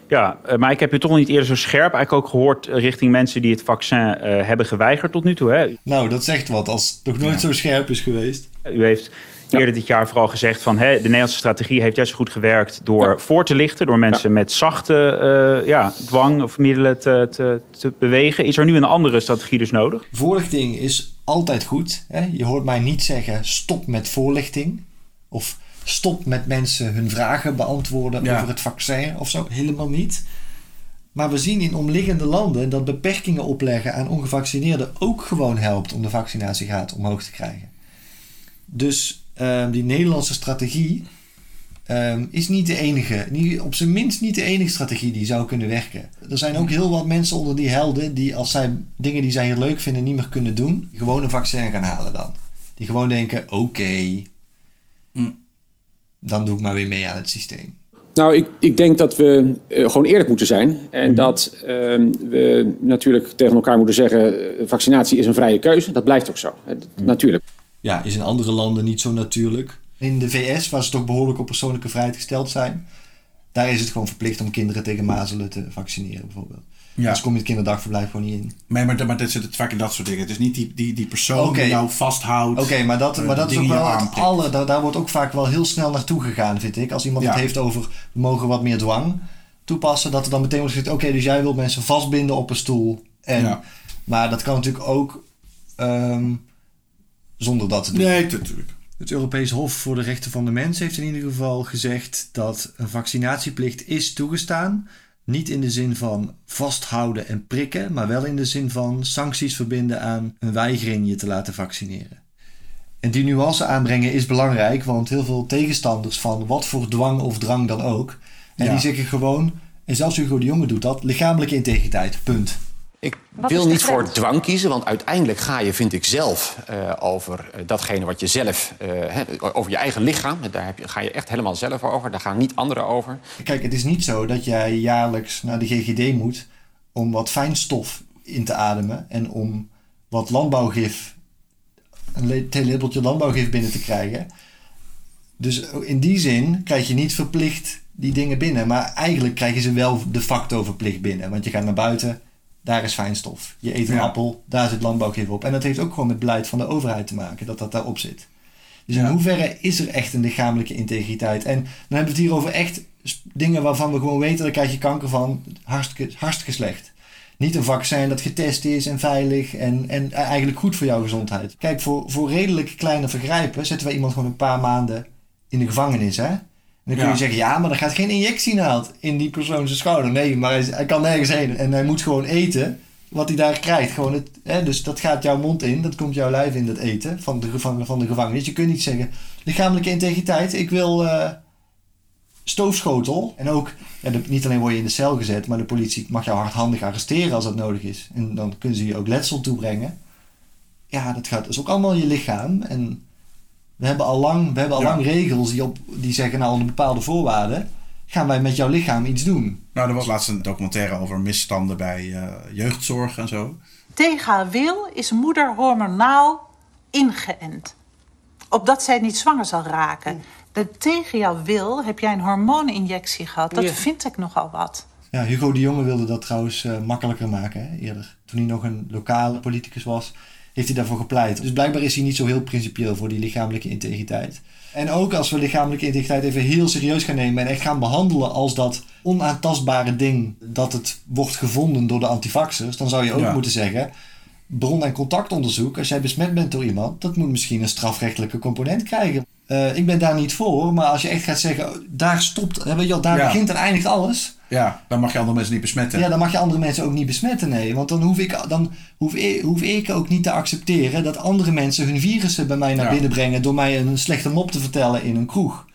Ja, eh, maar ik heb u toch niet eerder zo scherp eigenlijk ook gehoord eh, richting mensen die het vaccin eh, hebben geweigerd tot nu toe. Hè? Nou, dat zegt wat als het nog nooit zo scherp is geweest. U heeft eerder dit jaar vooral gezegd van hè, de Nederlandse strategie heeft juist zo goed gewerkt door voor te lichten, door mensen met zachte eh, ja, dwang of middelen te, te, te bewegen. Is er nu een andere strategie dus nodig? Voorlichting is altijd goed. Hè? Je hoort mij niet zeggen stop met voorlichting. Of stop met mensen hun vragen beantwoorden Ja. over het vaccin of zo. Helemaal niet. Maar we zien in omliggende landen dat beperkingen opleggen aan ongevaccineerden ook gewoon helpt om de vaccinatiegraad omhoog te krijgen. Dus ehm, die Nederlandse strategie ehm, is niet de enige, niet, op zijn minst niet de enige strategie die zou kunnen werken. Er zijn ook heel wat mensen onder die helden die als zij dingen die zij hier leuk vinden niet meer kunnen doen, gewoon een vaccin gaan halen dan. Die gewoon denken, oké, dan doe ik maar weer mee aan het systeem. Nou, ik, ik denk dat we eh, gewoon eerlijk moeten zijn. En dat ehm, we natuurlijk tegen elkaar moeten zeggen... eh, vaccinatie is een vrije keuze. Dat blijft ook zo. Eh, Natuurlijk. Ja, is in andere landen niet zo natuurlijk. In de VS, waar ze toch behoorlijk op persoonlijke vrijheid gesteld zijn, daar is het gewoon verplicht om kinderen tegen mazelen te vaccineren, bijvoorbeeld. Ja. Dus kom je het kinderdagverblijf gewoon niet in. Nee, maar, maar dat zit het vaak in dat soort dingen. Het is niet die, die, die persoon die jou vasthoudt. Oké, maar dat, eh, maar dat is ook wel het aller. Daar, daar wordt ook vaak wel heel snel naartoe gegaan, vind ik. Als iemand Ja. het heeft over we mogen wat meer dwang toepassen, dat er dan meteen wordt gezegd: oké, dus jij wilt mensen vastbinden op een stoel. En, Ja. Maar dat kan natuurlijk ook ehm, zonder dat te doen. Nee, natuurlijk. Het Europees Hof voor de Rechten van de Mens heeft in ieder geval gezegd dat een vaccinatieplicht is toegestaan Niet in de zin van vasthouden en prikken, maar wel in de zin van sancties verbinden aan een weigering je te laten vaccineren. En die nuance aanbrengen is belangrijk, want heel veel tegenstanders van wat voor dwang of drang dan ook, en Ja. die zeggen gewoon, en zelfs Hugo de Jonge doet dat, lichamelijke integriteit, punt. Ik Wat wil niet voor dwang kiezen, want uiteindelijk ga je, vind ik zelf, eh, over eh, datgene wat je zelf, eh, hè, over je eigen lichaam. Daar heb je, ga je echt helemaal zelf over. Daar gaan niet anderen over. Kijk, het is niet zo dat jij jaarlijks naar de GGD moet om wat fijnstof in te ademen en om wat landbouwgif, een le- theelepeltje landbouwgif binnen te krijgen. Dus in die zin krijg je niet verplicht die dingen binnen, maar eigenlijk krijg je ze wel de facto verplicht binnen. Want je gaat naar buiten, daar is fijnstof. Je eet een Ja. appel, daar zit landbouwgif op. En dat heeft ook gewoon met beleid van de overheid te maken, dat dat daarop zit. Dus in hoeverre is er echt een lichamelijke integriteit? En dan hebben we het hier over echt dingen waarvan we gewoon weten, daar krijg je kanker van, hartstikke, hartstikke slecht. Niet een vaccin dat getest is en veilig en, en eigenlijk goed voor jouw gezondheid. Kijk, voor, voor redelijk kleine vergrijpen zetten we iemand gewoon een paar maanden in de gevangenis, hè? Dan kun je Ja. zeggen, ja, maar er gaat geen injectienaald in die persoon zijn schouder. Nee, maar hij, kan nergens heen. En hij moet gewoon eten wat hij daar krijgt. Gewoon het, hè, dus dat gaat jouw mond in, dat komt jouw lijf in, dat eten van de, van, van de gevangenis. Je kunt niet zeggen, lichamelijke integriteit, ik wil eh, stoofschotel. En ook, ja, de- niet alleen word je in de cel gezet, maar de politie mag jou hardhandig arresteren als dat nodig is. En dan kunnen ze je ook letsel toebrengen. Ja, dat, gaat, is ook allemaal je lichaam. En we hebben al lang, we hebben al Ja. lang regels die, op, die zeggen, nou onder bepaalde voorwaarden gaan wij met jouw lichaam iets doen. Nou, er was laatst een documentaire over misstanden bij eh, jeugdzorg en zo. Tegen haar wil is moeder hormonaal ingeënt. Opdat zij niet zwanger zal raken. Dat tegen jouw wil heb jij een hormooninjectie gehad. Dat Ja. vind ik nogal wat. Ja, Hugo de Jonge wilde dat trouwens eh, makkelijker maken hè, eerder. Toen hij nog een lokale politicus was, heeft hij daarvoor gepleit. Dus blijkbaar is hij niet zo heel principieel voor die lichamelijke integriteit. En ook als we lichamelijke integriteit even heel serieus gaan nemen en echt gaan behandelen als dat onaantastbare ding dat het wordt gevonden door de antivaxers, dan zou je ook Ja. moeten zeggen, bron- en contactonderzoek, als jij besmet bent door iemand, dat moet misschien een strafrechtelijke component krijgen. Eh, ik ben daar niet voor, maar als je echt gaat zeggen, daar stopt, weet je wel, daar Ja. begint en eindigt alles. Ja, dan mag je andere mensen niet besmetten. Ja, dan mag je andere mensen ook niet besmetten, nee. Want dan hoef ik, dan hoef ik, hoef ik ook niet te accepteren dat andere mensen hun virussen bij mij naar Ja. binnen brengen door mij een slechte mop te vertellen in een kroeg.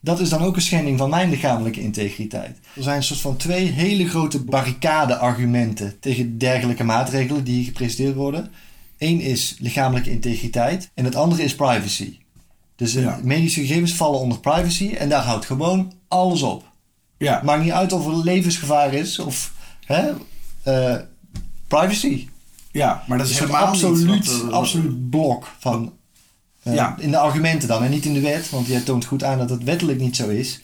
Dat is dan ook een schending van mijn lichamelijke integriteit. Er zijn een soort van twee hele grote barricade-argumenten tegen dergelijke maatregelen die gepresenteerd worden. Eén is lichamelijke integriteit en het andere is privacy. Dus medische gegevens vallen onder privacy en daar houdt gewoon alles op. Ja. Maakt niet uit of er levensgevaar is of hè, eh, privacy. Ja, maar dat is een niet absoluut, eh, absoluut blok van. Ja. In de argumenten dan en niet in de wet, want jij toont goed aan dat het wettelijk niet zo is.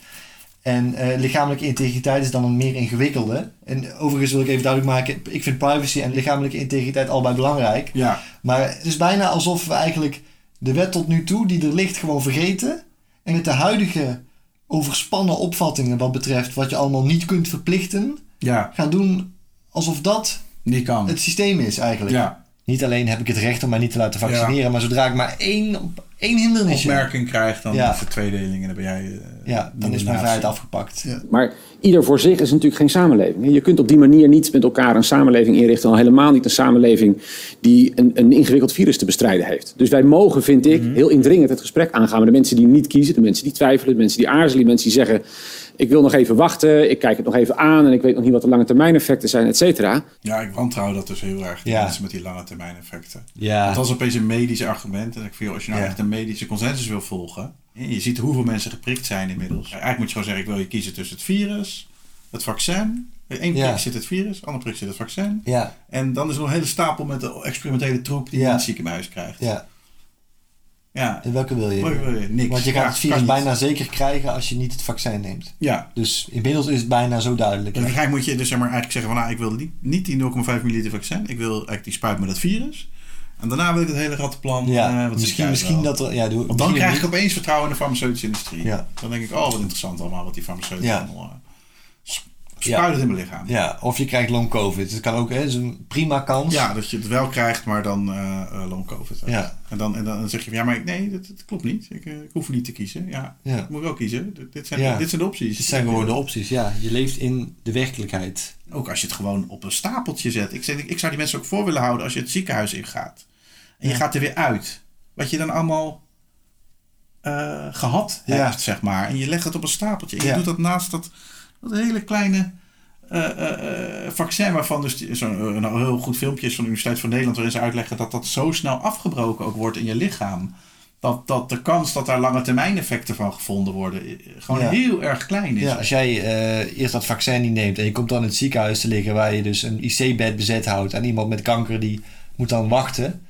En eh, lichamelijke integriteit is dan een meer ingewikkelde. En overigens wil ik even duidelijk maken: ik vind privacy en lichamelijke integriteit allebei belangrijk. Ja. Maar het is bijna alsof we eigenlijk de wet tot nu toe, die er ligt, gewoon vergeten. En met de huidige overspannen opvattingen wat betreft wat je allemaal niet kunt verplichten, Ja. gaan doen alsof dat niet kan. het systeem is eigenlijk. Ja. Niet alleen heb ik het recht om mij niet te laten vaccineren, Ja. maar zodra ik maar één, één hindernisje... opmerking krijgt, dan Ja. voor tweedeling en dan ben jij... eh, Ja, dan is mijn vrijheid afgepakt. Maar ieder voor zich is natuurlijk geen samenleving. Je kunt op die manier niet met elkaar een samenleving inrichten. Al helemaal niet een samenleving die een, een ingewikkeld virus te bestrijden heeft. Dus wij mogen, vind ik, heel indringend het gesprek aangaan met de mensen die niet kiezen. De mensen die twijfelen, de mensen die aarzelen. De mensen die zeggen, ik wil nog even wachten. Ik kijk het nog even aan en ik weet nog niet wat de lange termijn effecten zijn, et cetera. Ja, ik wantrouw dat dus heel erg. Die Ja. mensen met die lange termijn effecten. Ja. Want dat is opeens een medisch argument. En ik vind, als je nou Ja. echt een medische consensus wil volgen. en Je ziet hoeveel mensen geprikt zijn inmiddels. Eigenlijk moet je gewoon zeggen, ik wil je kiezen tussen het virus, het vaccin. Eén prik zit het virus, andere prik zit het vaccin. Ja. En dan is er nog een hele stapel met de experimentele troep die je Ja. in het ziekenhuis krijgt. Ja. Ja. En welke wil je? Welke wil je? Niks. Want je gaat Ja, het virus niet. bijna zeker krijgen als je niet het vaccin neemt. Ja. Dus inmiddels is het bijna zo duidelijk. Dus waarschijnlijk moet je dus zeg maar, eigenlijk zeggen van nou, ik wil niet, niet die 0,5 milliliter vaccin. Ik wil eigenlijk die spuit met het virus. En daarna wil ik het hele rattenplan. Ja, eh, misschien, misschien dat er... Ja, doe, Want dan krijg ik niet. opeens vertrouwen in de farmaceutische industrie. Ja. Dan denk ik, oh wat interessant allemaal wat die farmaceuten Ja. allemaal eh, spuit het in mijn lichaam. Ja, of je krijgt long covid. Het kan ook, hè, is een prima kans. Ja, dat je het wel krijgt, maar dan eh, long covid. Ja. En, dan, en dan zeg je, van, ja, maar ik- nee, dat, dat klopt niet. Ik, eh, ik hoef niet te kiezen. Ja, Ja. ik moet wel kiezen. Dit- zijn, Ja. dit zijn de opties. Dit zijn gewoon de opties, ja. Je leeft in de werkelijkheid. Ook als je het gewoon op een stapeltje zet. Ik, zeg, ik zou die mensen ook voor willen houden als je het ziekenhuis ingaat. En je gaat er weer uit. Wat je dan allemaal eh, gehad hebt, zeg maar. En je legt het op een stapeltje. En je doet dat naast dat, dat hele kleine eh, eh, eh, vaccin waarvan dus die- zo'n een heel goed filmpje is van de Universiteit van Nederland waarin ze uitleggen dat dat zo snel afgebroken ook wordt in je lichaam. Dat, dat de kans dat daar lange termijn effecten van gevonden worden gewoon Ja. heel erg klein is. Ja, als jij eerst dat vaccin niet neemt en je komt dan in het ziekenhuis te liggen waar je dus een IC-bed bezet houdt en iemand met kanker die moet dan wachten,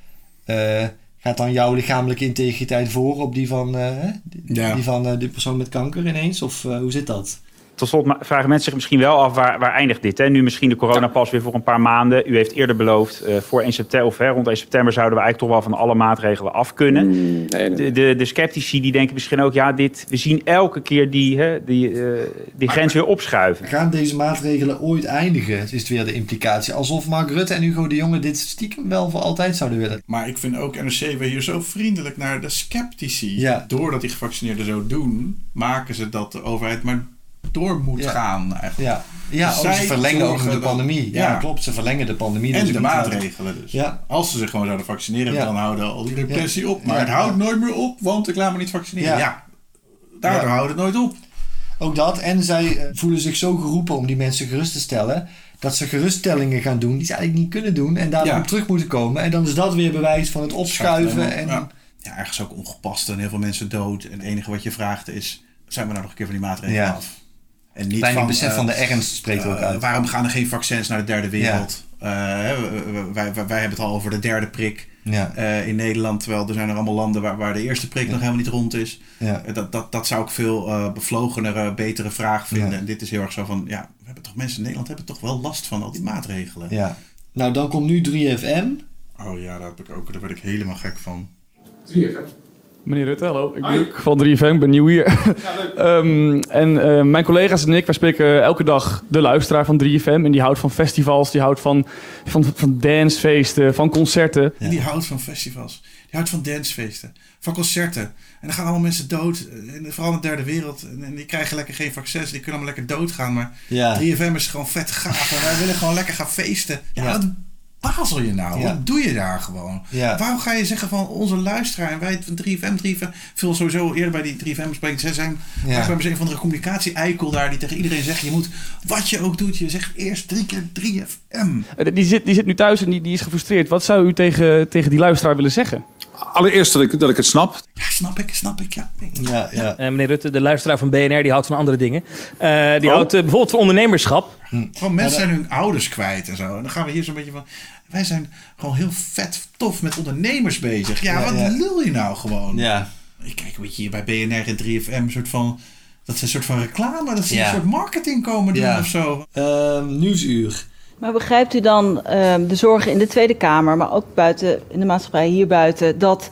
gaat dan jouw lichamelijke integriteit voor op die van, die, Ja. die van die persoon met kanker ineens? Of hoe zit dat? Tot slot vragen mensen zich misschien wel af, waar, waar eindigt dit? Hè? Nu misschien de coronapas weer voor een paar maanden. U heeft eerder beloofd, eh, voor 1 september, of hè, rond 1 september zouden we eigenlijk toch wel van alle maatregelen af kunnen. De, de, de sceptici die denken misschien ook, ja, dit, we zien elke keer die, hè, die, eh, die grens weer opschuiven. Gaan deze maatregelen ooit eindigen? Is het weer de implicatie. Alsof Mark Rutte en Hugo de Jonge dit stiekem wel voor altijd zouden willen. Maar ik vind ook NRC weer hier zo vriendelijk naar de sceptici. Ja. Doordat die gevaccineerden zo doen, maken ze dat de overheid maar door moet gaan. Eigenlijk. Ja, ja Dus oh, ze verlengen ook de pandemie. Ja, klopt. Ze verlengen de pandemie. En dus de maatregelen dus. Ja. Als ze zich gewoon zouden vaccineren, dan houden al die repressie op. Maar het houdt nooit meer op, want ik laat me niet vaccineren. Ja. Daardoor houdt het nooit op. Ook dat. En zij eh, voelen zich zo geroepen om die mensen gerust te stellen. Dat ze geruststellingen gaan doen die ze eigenlijk niet kunnen doen. En daarop Ja. terug moeten komen. En dan is dat weer bewijs van het opschuiven. En, ja. ja, ergens ook ongepast en heel veel mensen dood. En het enige wat je vraagt is, zijn we nou nog een keer van die maatregelen af? En niet van, besef eh, van de ernst spreekt ook eh, uit. Waarom gaan er geen vaccins naar de derde wereld? Eh, wij, wij, wij hebben het al over de derde prik Ja. eh, in Nederland. Terwijl er zijn er allemaal landen waar, waar de eerste prik nog helemaal niet rond is. Ja. Dat, dat, dat zou ik veel eh bevlogenere, betere vraag vinden. Ja. En dit is heel erg zo van, ja, we hebben toch mensen in Nederland hebben toch wel last van al die maatregelen. Ja. Nou, dan komt nu 3FM. Oh ja, daar, heb ik ook, daar werd ik helemaal gek van. Meneer Rutte, hallo. Ik ben Luc van 3FM, ik ben nieuw hier. Ehm, en eh, mijn collega's en ik, wij spreken elke dag de luisteraar van 3FM. En die houdt van festivals, die houdt van, van, van dancefeesten, van concerten. En die houdt van festivals. Die houdt van dancefeesten. Van concerten. En dan gaan allemaal mensen dood. En vooral in de derde wereld. En, en die krijgen lekker geen vaccins. Die kunnen allemaal lekker doodgaan. Maar Ja. 3FM is gewoon vet gaaf. En wij willen gewoon lekker gaan feesten. Ja, Ja. Wat bazel je nou? Ja. Wat doe je daar gewoon? Ja. Waarom ga je zeggen van onze luisteraar en wij van 3FM, 3FM... Veel sowieso eerder bij die 3FM bespreken. Zij zijn Ja. ja. bij een van de communicatie-eikel daar... die tegen iedereen zegt, je moet wat je ook doet... je zegt eerst drie keer 3FM. Eh, Die zit, die zit nu thuis en die, die is gefrustreerd. Wat zou u tegen, tegen die luisteraar willen zeggen? Allereerst dat ik, dat ik het snap. Ja, snap ik, snap ik, ja. Ja, ja. Eh, meneer Rutte, de luisteraar van BNR, die houdt van andere dingen. Eh, die Oh. houdt eh, bijvoorbeeld van ondernemerschap. Gewoon mensen zijn hun ouders kwijt en zo. En dan gaan we hier zo'n beetje van... Wij zijn gewoon heel vet tof met ondernemers bezig. Ja, Ja, wat ja. lul je nou gewoon? Ja. Ik kijk een beetje hier bij BNR en 3FM... een soort van... Dat is een soort van reclame. Dat ze Ja. een soort marketing komen doen Ja. of zo. Ehm, nieuwsuur. Maar begrijpt u dan ehm, de zorgen in de Tweede Kamer, maar ook buiten in de maatschappij hier buiten, dat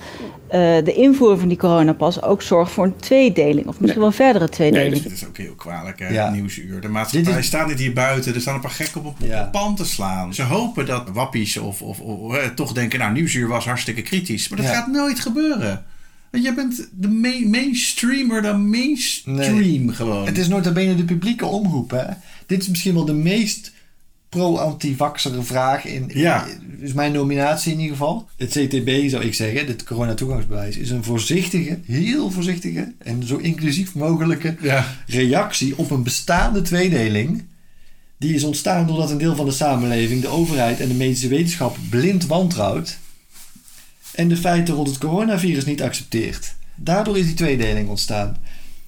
eh, de invoer van die coronapas ook zorgt voor een tweedeling? Of misschien wel een verdere tweedeling? Dit is ook heel kwalijk, hè? Ja. Nieuwsuur. De maatschappij is- staat niet hier buiten. Er staan een paar gekken op een, op een pand te slaan. Ze hopen dat wappies of, of, of eh, toch denken... Nou, Nieuwsuur was hartstikke kritisch. Maar dat Ja. gaat nooit gebeuren. Want jij bent de main, mainstreamer dan mainstream gewoon. Het is nota bene de publieke omroep. Hè? Dit is misschien wel de meest pro-antivaxere vraag. In, Ja. is mijn nominatie in ieder geval. Het CTB zou ik zeggen, dit coronatoegangsbewijs, is een voorzichtige, heel voorzichtige en zo inclusief mogelijke Ja. reactie op een bestaande tweedeling. Die is ontstaan doordat een deel van de samenleving, de overheid en de medische wetenschap blind wantrouwt. En de feiten rond het coronavirus niet accepteert. Daardoor is die tweedeling ontstaan.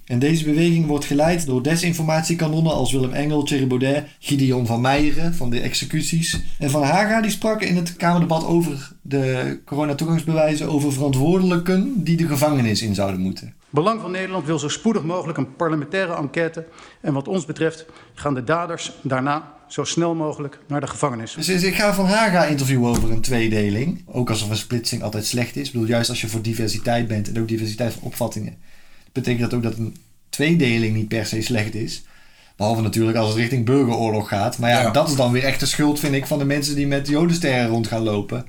En deze beweging wordt geleid door desinformatiekanonnen als Willem Engel, Thierry Baudet, Gideon van Meijeren van de executies. En Van Haga die sprak in het Kamerdebat over de coronatoegangsbewijzen over verantwoordelijken die de gevangenis in zouden moeten. Belang van Nederland wil zo spoedig mogelijk een parlementaire enquête. En wat ons betreft gaan de daders daarna zo snel mogelijk naar de gevangenis. Dus ik ga Van Haga interviewen over een tweedeling. Ook alsof een splitsing altijd slecht is. Ik bedoel, juist als je voor diversiteit bent en ook diversiteit van opvattingen. Betekent dat ook dat een tweedeling niet per se slecht is. Behalve natuurlijk als het richting burgeroorlog gaat. Maar ja, Ja. dat is dan weer echt de schuld, vind ik, van de mensen die met jodensterren rond gaan lopen.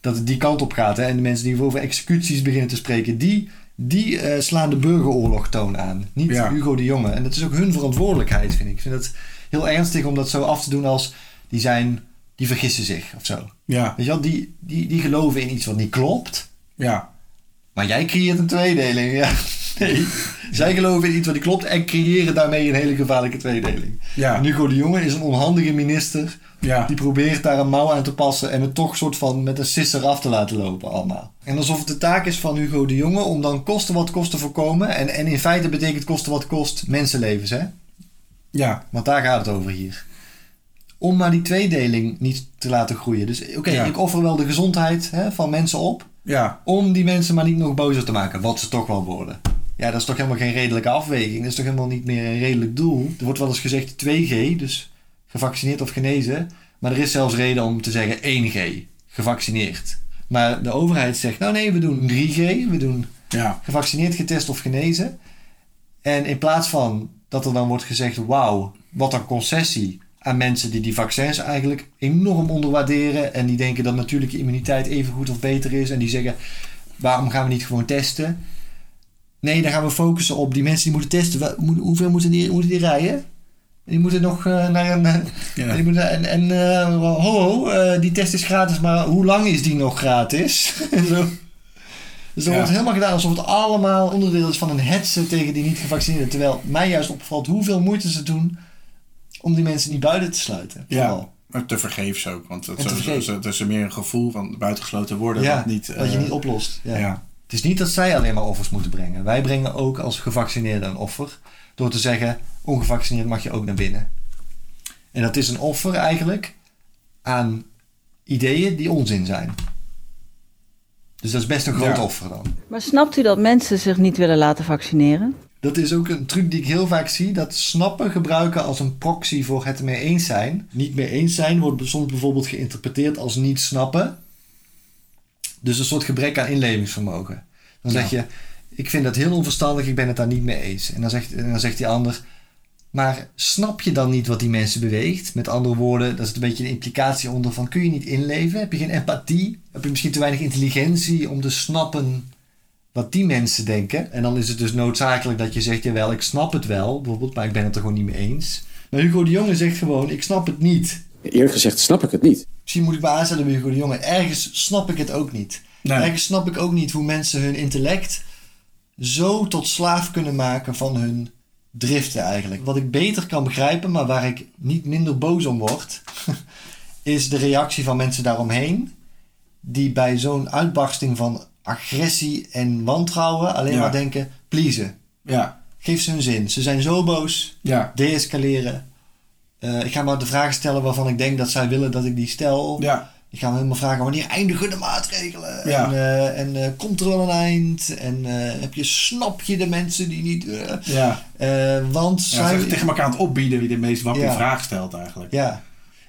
Dat het die kant op gaat. Hè? En de mensen die over executies beginnen te spreken, die, die eh, slaan de burgeroorlog toon aan. Niet Ja. Hugo de Jonge. En dat is ook hun verantwoordelijkheid, vind ik. Ik vind het heel ernstig om dat zo af te doen als die zijn, die vergissen zich of zo. Ja. Weet je wel, die, die, die geloven in iets wat niet klopt. Ja. Maar jij creëert een tweedeling. Ja. Nee. Zij geloven in iets wat niet klopt en creëren daarmee een hele gevaarlijke tweedeling. Ja. Hugo de Jonge is een onhandige minister. Ja. Die probeert daar een mouw aan te passen en het toch soort van met een sisser af te laten lopen allemaal. En alsof het de taak is van Hugo de Jonge om dan kosten wat kost te voorkomen. En, en in feite betekent kosten wat kost mensenlevens, hè? Ja. Want daar gaat het over hier. Om maar die tweedeling niet te laten groeien. Dus oké, Ja. ik offer wel de gezondheid hè, van mensen op. Ja. Om die mensen maar niet nog bozer te maken, wat ze toch wel worden. Ja, dat is toch helemaal geen redelijke afweging. Dat is toch helemaal niet meer een redelijk doel. Er wordt wel eens gezegd 2G, dus gevaccineerd of genezen. Maar er is zelfs reden om te zeggen 1G, gevaccineerd. Maar de overheid zegt, nou nee, we doen 3G. We doen Ja. gevaccineerd, getest of genezen. En in plaats van dat er dan wordt gezegd, wauw, wat een concessie aan mensen die die vaccins eigenlijk enorm onderwaarderen. En die denken dat natuurlijke immuniteit even goed of beter is. En die zeggen, waarom gaan we niet gewoon testen? Nee, dan gaan we focussen op die mensen die moeten testen. Hoeveel moeten die, moeten die rijden? Die moeten nog eh, naar een... eh, Ja. die moeten, en en eh, ho, die test is gratis, maar hoe lang is die nog gratis? Zo. Dus er Ja. wordt helemaal gedaan alsof het allemaal onderdeel is van een hetsen tegen die niet gevaccineerden. Terwijl mij juist opvalt hoeveel moeite ze doen om die mensen niet buiten te sluiten. Ja. Vooral. Maar te vergeefs ook. Want het is meer een gevoel van buitengesloten worden. Ja, wat niet, dat je niet oplost. Ja. Het is niet dat zij alleen maar offers moeten brengen. Wij brengen ook als gevaccineerden een offer. Door te zeggen, ongevaccineerd mag je ook naar binnen. En dat is een offer eigenlijk aan ideeën die onzin zijn. Dus dat is best een groot Ja. offer dan. Maar snapt u dat mensen zich niet willen laten vaccineren? Dat is ook een truc die ik heel vaak zie. Dat snappen gebruiken als een proxy voor het mee eens zijn. Niet mee eens zijn wordt soms bijvoorbeeld geïnterpreteerd als niet snappen. Dus een soort gebrek aan inlevingsvermogen. Dan zeg je, ik vind dat heel onverstandig, ik ben het daar niet mee eens. En dan zegt, en dan zegt die ander, maar snap je dan niet wat die mensen beweegt? Met andere woorden, daar zit een beetje een implicatie onder van, kun je niet inleven? Heb je geen empathie? Heb je misschien te weinig intelligentie om te snappen wat die mensen denken. En dan is het dus noodzakelijk dat je zegt, jawel, ik snap het wel, bijvoorbeeld, maar ik ben het er gewoon niet mee eens. Maar Hugo de Jonge zegt gewoon, ik snap het niet. Eerlijk gezegd snap ik het niet. Misschien moet ik me aanstellen bij Hugo de Jonge. Ergens snap ik het ook niet. Nee. Ergens snap ik ook niet hoe mensen hun intellect zo tot slaaf kunnen maken van hun driften eigenlijk. Wat ik beter kan begrijpen, maar waar ik niet minder boos om word, is de reactie van mensen daaromheen. Die bij zo'n uitbarsting van agressie en wantrouwen alleen Ja. maar denken, pleasen. Ja. Geef ze hun zin. Ze zijn zo boos. Ja. Deescaleren. Eh, ik ga maar de vragen stellen waarvan ik denk dat zij willen dat ik die stel. Ja. Ik ga me helemaal vragen wanneer eindigen de maatregelen? Ja. En, eh, en eh, komt er wel een eind? En eh, heb je, snap je de mensen die niet... eh, Ja. eh, want Ja, zij... zijn tegen elkaar aan het opbieden wie de meest wappie Ja. vraag stelt eigenlijk. Ja.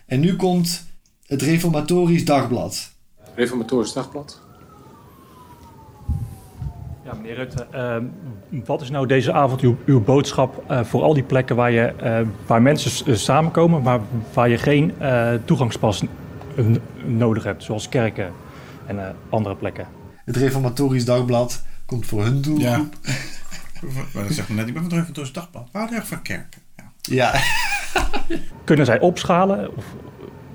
En nu komt het Reformatorisch Dagblad. Reformatorisch Dagblad. Ja, meneer Rutte, eh, wat is nou deze avond uw, uw boodschap eh, voor al die plekken waar, je, eh, waar mensen eh, samenkomen, maar waar je geen eh, toegangspas nodig hebt, zoals kerken en eh, andere plekken? Het Reformatorisch Dagblad komt voor hun doelgroep. Maar dat zegt me net, ik ben van het Reformatorisch Dagblad. Waar erg van kerken. Ja. Kunnen zij opschalen? Of,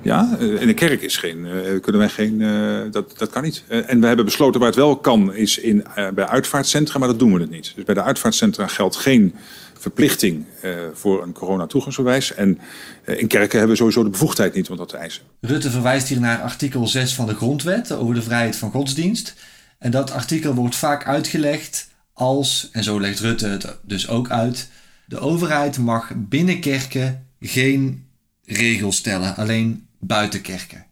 Ja, eh, in de kerk is geen, eh, kunnen wij geen, eh, dat, dat kan niet. En we hebben besloten waar het wel kan, is in, bij uitvaartcentra, maar dat doen we het niet. Dus bij de uitvaartcentra geldt geen verplichting voor een coronatoegangsbewijs. En in kerken hebben we sowieso de bevoegdheid niet om dat te eisen. Rutte verwijst hier naar artikel 6 van de Grondwet over de vrijheid van godsdienst. En dat artikel wordt vaak uitgelegd als, en zo legt Rutte het dus ook uit, de overheid mag binnen kerken geen regels stellen, alleen buiten kerken.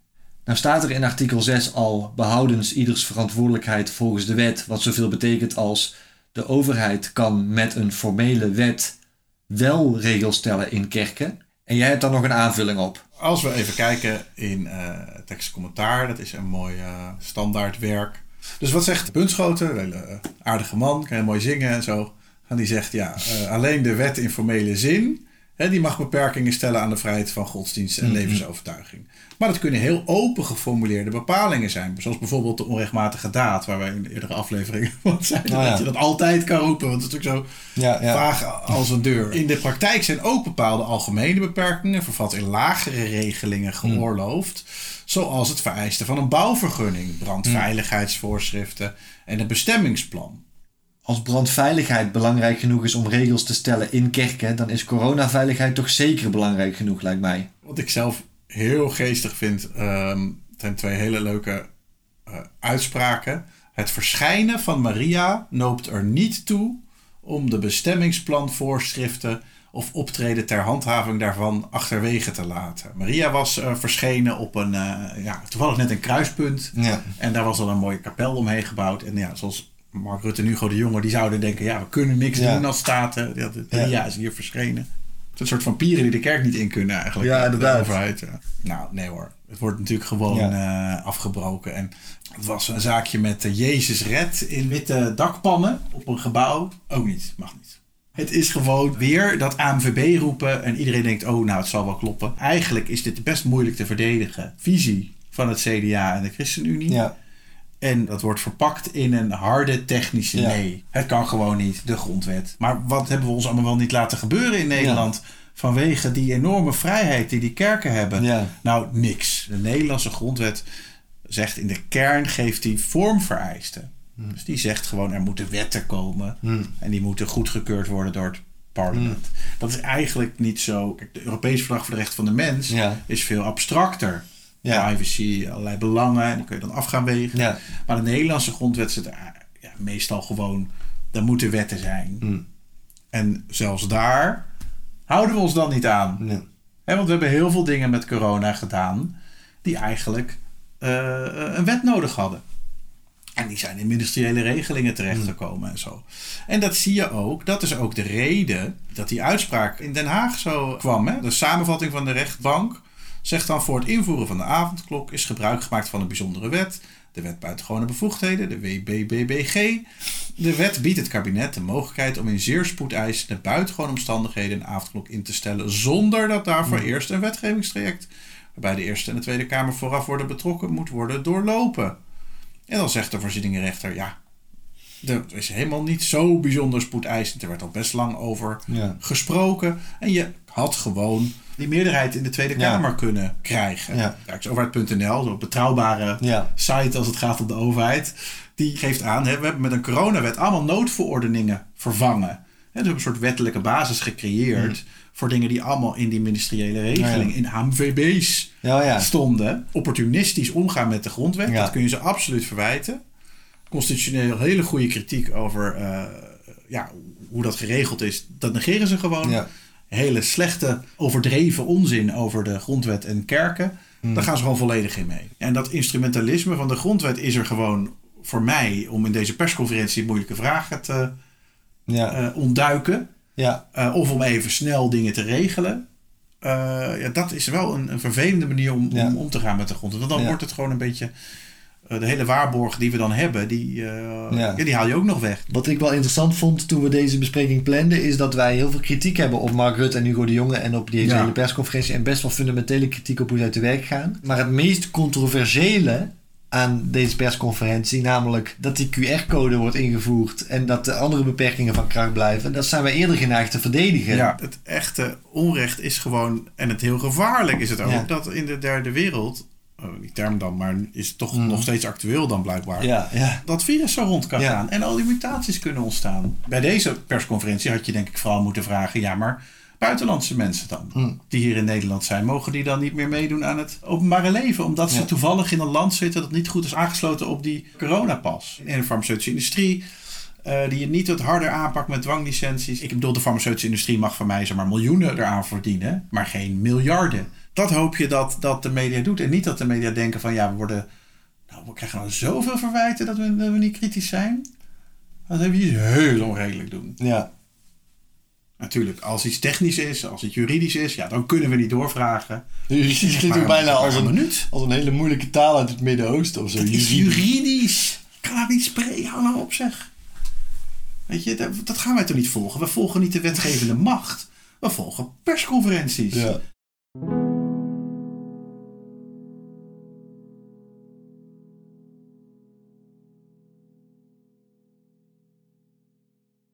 Nou staat er in artikel 6 al behoudens ieders verantwoordelijkheid volgens de wet, wat zoveel betekent als de overheid kan met een formele wet wel regels stellen in kerken. En jij hebt daar nog een aanvulling op. Als we even kijken in eh tekst en commentaar, dat is een mooi eh, standaardwerk. Dus wat zegt Bunschoten, een hele eh, aardige man, kan heel mooi zingen en zo. En die zegt, ja, eh, alleen de wet in formele zin Die mag beperkingen stellen aan de vrijheid van godsdienst en Mhm. levensovertuiging. Maar dat kunnen heel open geformuleerde bepalingen zijn. Zoals bijvoorbeeld de onrechtmatige daad, waar wij in de eerdere aflevering van zeiden. Oh ja. Dat je dat altijd kan roepen, want het is natuurlijk zo Ja, ja. vaag als een deur. In de praktijk zijn ook bepaalde algemene beperkingen, vervat in lagere regelingen geoorloofd. Zoals het vereisten van een bouwvergunning, brandveiligheidsvoorschriften en een bestemmingsplan. Als brandveiligheid belangrijk genoeg is om regels te stellen in kerken, dan is coronaveiligheid toch zeker belangrijk genoeg, lijkt mij. Wat ik zelf heel geestig vind, ehm zijn twee hele leuke eh, uitspraken. Het verschijnen van Maria noopt er niet toe om de bestemmingsplanvoorschriften of optreden ter handhaving daarvan achterwege te laten. Maria was eh, verschenen op een, eh, ja, toevallig net een kruispunt. Ja. En daar was al een mooie kapel omheen gebouwd. En ja, zoals Mark Rutte en Hugo de Jonge, die zouden denken, ja, we kunnen niks Ja. doen als staten. Ja, de- Maria Ja. is hier verschenen. Het is een soort vampieren die de kerk niet in kunnen eigenlijk. Ja, De inderdaad. overheid, ja. Nou, nee hoor. Het wordt natuurlijk gewoon eh, afgebroken. En het was een zaakje met eh, Jezus Red in witte dakpannen op een gebouw. Ook niet, mag niet. Het is gewoon weer dat AMVB roepen en iedereen denkt, oh nou, het zal wel kloppen. Eigenlijk is dit best moeilijk te verdedigen. Visie van het CDA en de ChristenUnie. Ja. En dat wordt verpakt in een harde technische Ja. nee. Het kan gewoon niet, de grondwet. Maar wat hebben we ons allemaal wel niet laten gebeuren in Nederland... vanwege die enorme vrijheid die die kerken hebben? Ja. Nou, niks. De Nederlandse grondwet zegt in de kern, geeft die vormvereisten. Dus die zegt gewoon, er moeten wetten komen... Hmm. en die moeten goedgekeurd worden door het parlement. Dat is eigenlijk niet zo... Kijk, de Europese Verdrag voor de Rechten van de Mens is veel abstracter. Ja. Privacy, allerlei belangen, en die kun je dan af gaan wegen. Ja. Maar de Nederlandse grondwet zit ja, meestal gewoon... er moeten wetten zijn. Hmm. En zelfs daar houden we ons dan niet aan. Hè, want we hebben heel veel dingen met corona gedaan... die eigenlijk eh, een wet nodig hadden. En die zijn in ministeriële regelingen terechtgekomen en zo. En dat zie je ook. Dat is ook de reden dat die uitspraak in Den Haag zo kwam. Hè? De samenvatting van de rechtbank zegt dan... voor het invoeren van de avondklok is gebruik gemaakt van een bijzondere wet... de wet buitengewone bevoegdheden, de WBBBG. De wet biedt het kabinet de mogelijkheid om in zeer spoedeisende buitengewone omstandigheden... een avondklok in te stellen... zonder dat daarvoor eerst een wetgevingstraject... waarbij de Eerste en de Tweede Kamer vooraf worden betrokken... moet worden doorlopen. En dan zegt de voorzieningenrechter, ja, er is helemaal niet zo bijzonder spoedeisend. Er werd al best lang over Ja. gesproken. En je had gewoon die meerderheid in de Tweede Ja. Kamer kunnen krijgen. Ja. Rijksoverheid.nl, zo'n betrouwbare Ja. site als het gaat om de overheid. Die geeft aan, hè, we hebben met een coronawet allemaal noodverordeningen vervangen. Hè, dus we hebben een soort wettelijke basis gecreëerd... voor dingen die allemaal in die ministeriële regeling... In AMVB's Ja, ja. stonden. Opportunistisch omgaan met de grondwet. Dat kun je ze absoluut verwijten. Constitutioneel hele goede kritiek over eh, ja, hoe dat geregeld is. Dat negeren ze gewoon. Hele slechte, overdreven onzin over de grondwet en kerken. Hmm. Daar gaan ze gewoon volledig in mee. En dat instrumentalisme van de grondwet is er gewoon voor mij... om in deze persconferentie moeilijke vragen te Ja. eh, ontduiken. Ja. Eh, of om even snel dingen te regelen. Eh, ja, dat is wel een, een vervelende manier om, om om te gaan met de grond. Want dan Ja. wordt het gewoon een beetje... eh, de hele waarborg die we dan hebben, die, eh, Ja. ja, die haal je ook nog weg. Wat ik wel interessant vond toen we deze bespreking planden, is dat wij heel veel kritiek hebben op Mark Rutte en Hugo de Jonge en op deze Ja. hele persconferentie. En best wel fundamentele kritiek op hoe zij te werk gaan. Maar het meest controversiële aan deze persconferentie, namelijk dat die QR-code wordt ingevoerd en dat de andere beperkingen van kracht blijven, dat zijn wij eerder geneigd te verdedigen. Ja, het echte onrecht is gewoon, en het heel gevaarlijk is het ook, dat in de derde wereld, die term dan, maar is toch nog steeds actueel dan blijkbaar, Mm. Ja, ja. dat virus zo rond kan gaan en al die mutaties kunnen ontstaan. Bij deze persconferentie had je denk ik vooral moeten vragen, ja maar buitenlandse mensen dan, Mm. die hier in Nederland zijn, mogen die dan niet meer meedoen aan het openbare leven, omdat ze toevallig in een land zitten dat niet goed is aangesloten op die coronapas. In de farmaceutische industrie, eh, die je niet wat harder aanpakt met dwanglicenties. Ik bedoel, de farmaceutische industrie mag van mij zomaar miljoenen eraan verdienen, maar geen miljarden. Dat hoop je dat, dat de media doet. En niet dat de media denken van ja, we worden. Nou, we krijgen nou zoveel verwijten dat we, dat we niet kritisch zijn. Dat hebben we iets heel onredelijk doen. Ja. Natuurlijk, als iets technisch is, als het juridisch is, ja, dan kunnen we niet doorvragen. Juridisch klinkt ook bijna als een, minuut. als een hele moeilijke taal uit het Midden-Oosten of zo. Het is juridisch. Ik kan dat niet spreken. Hou nou op zeg. Weet je, dat, dat gaan wij toch niet volgen? We volgen niet de wetgevende macht. we volgen persconferenties.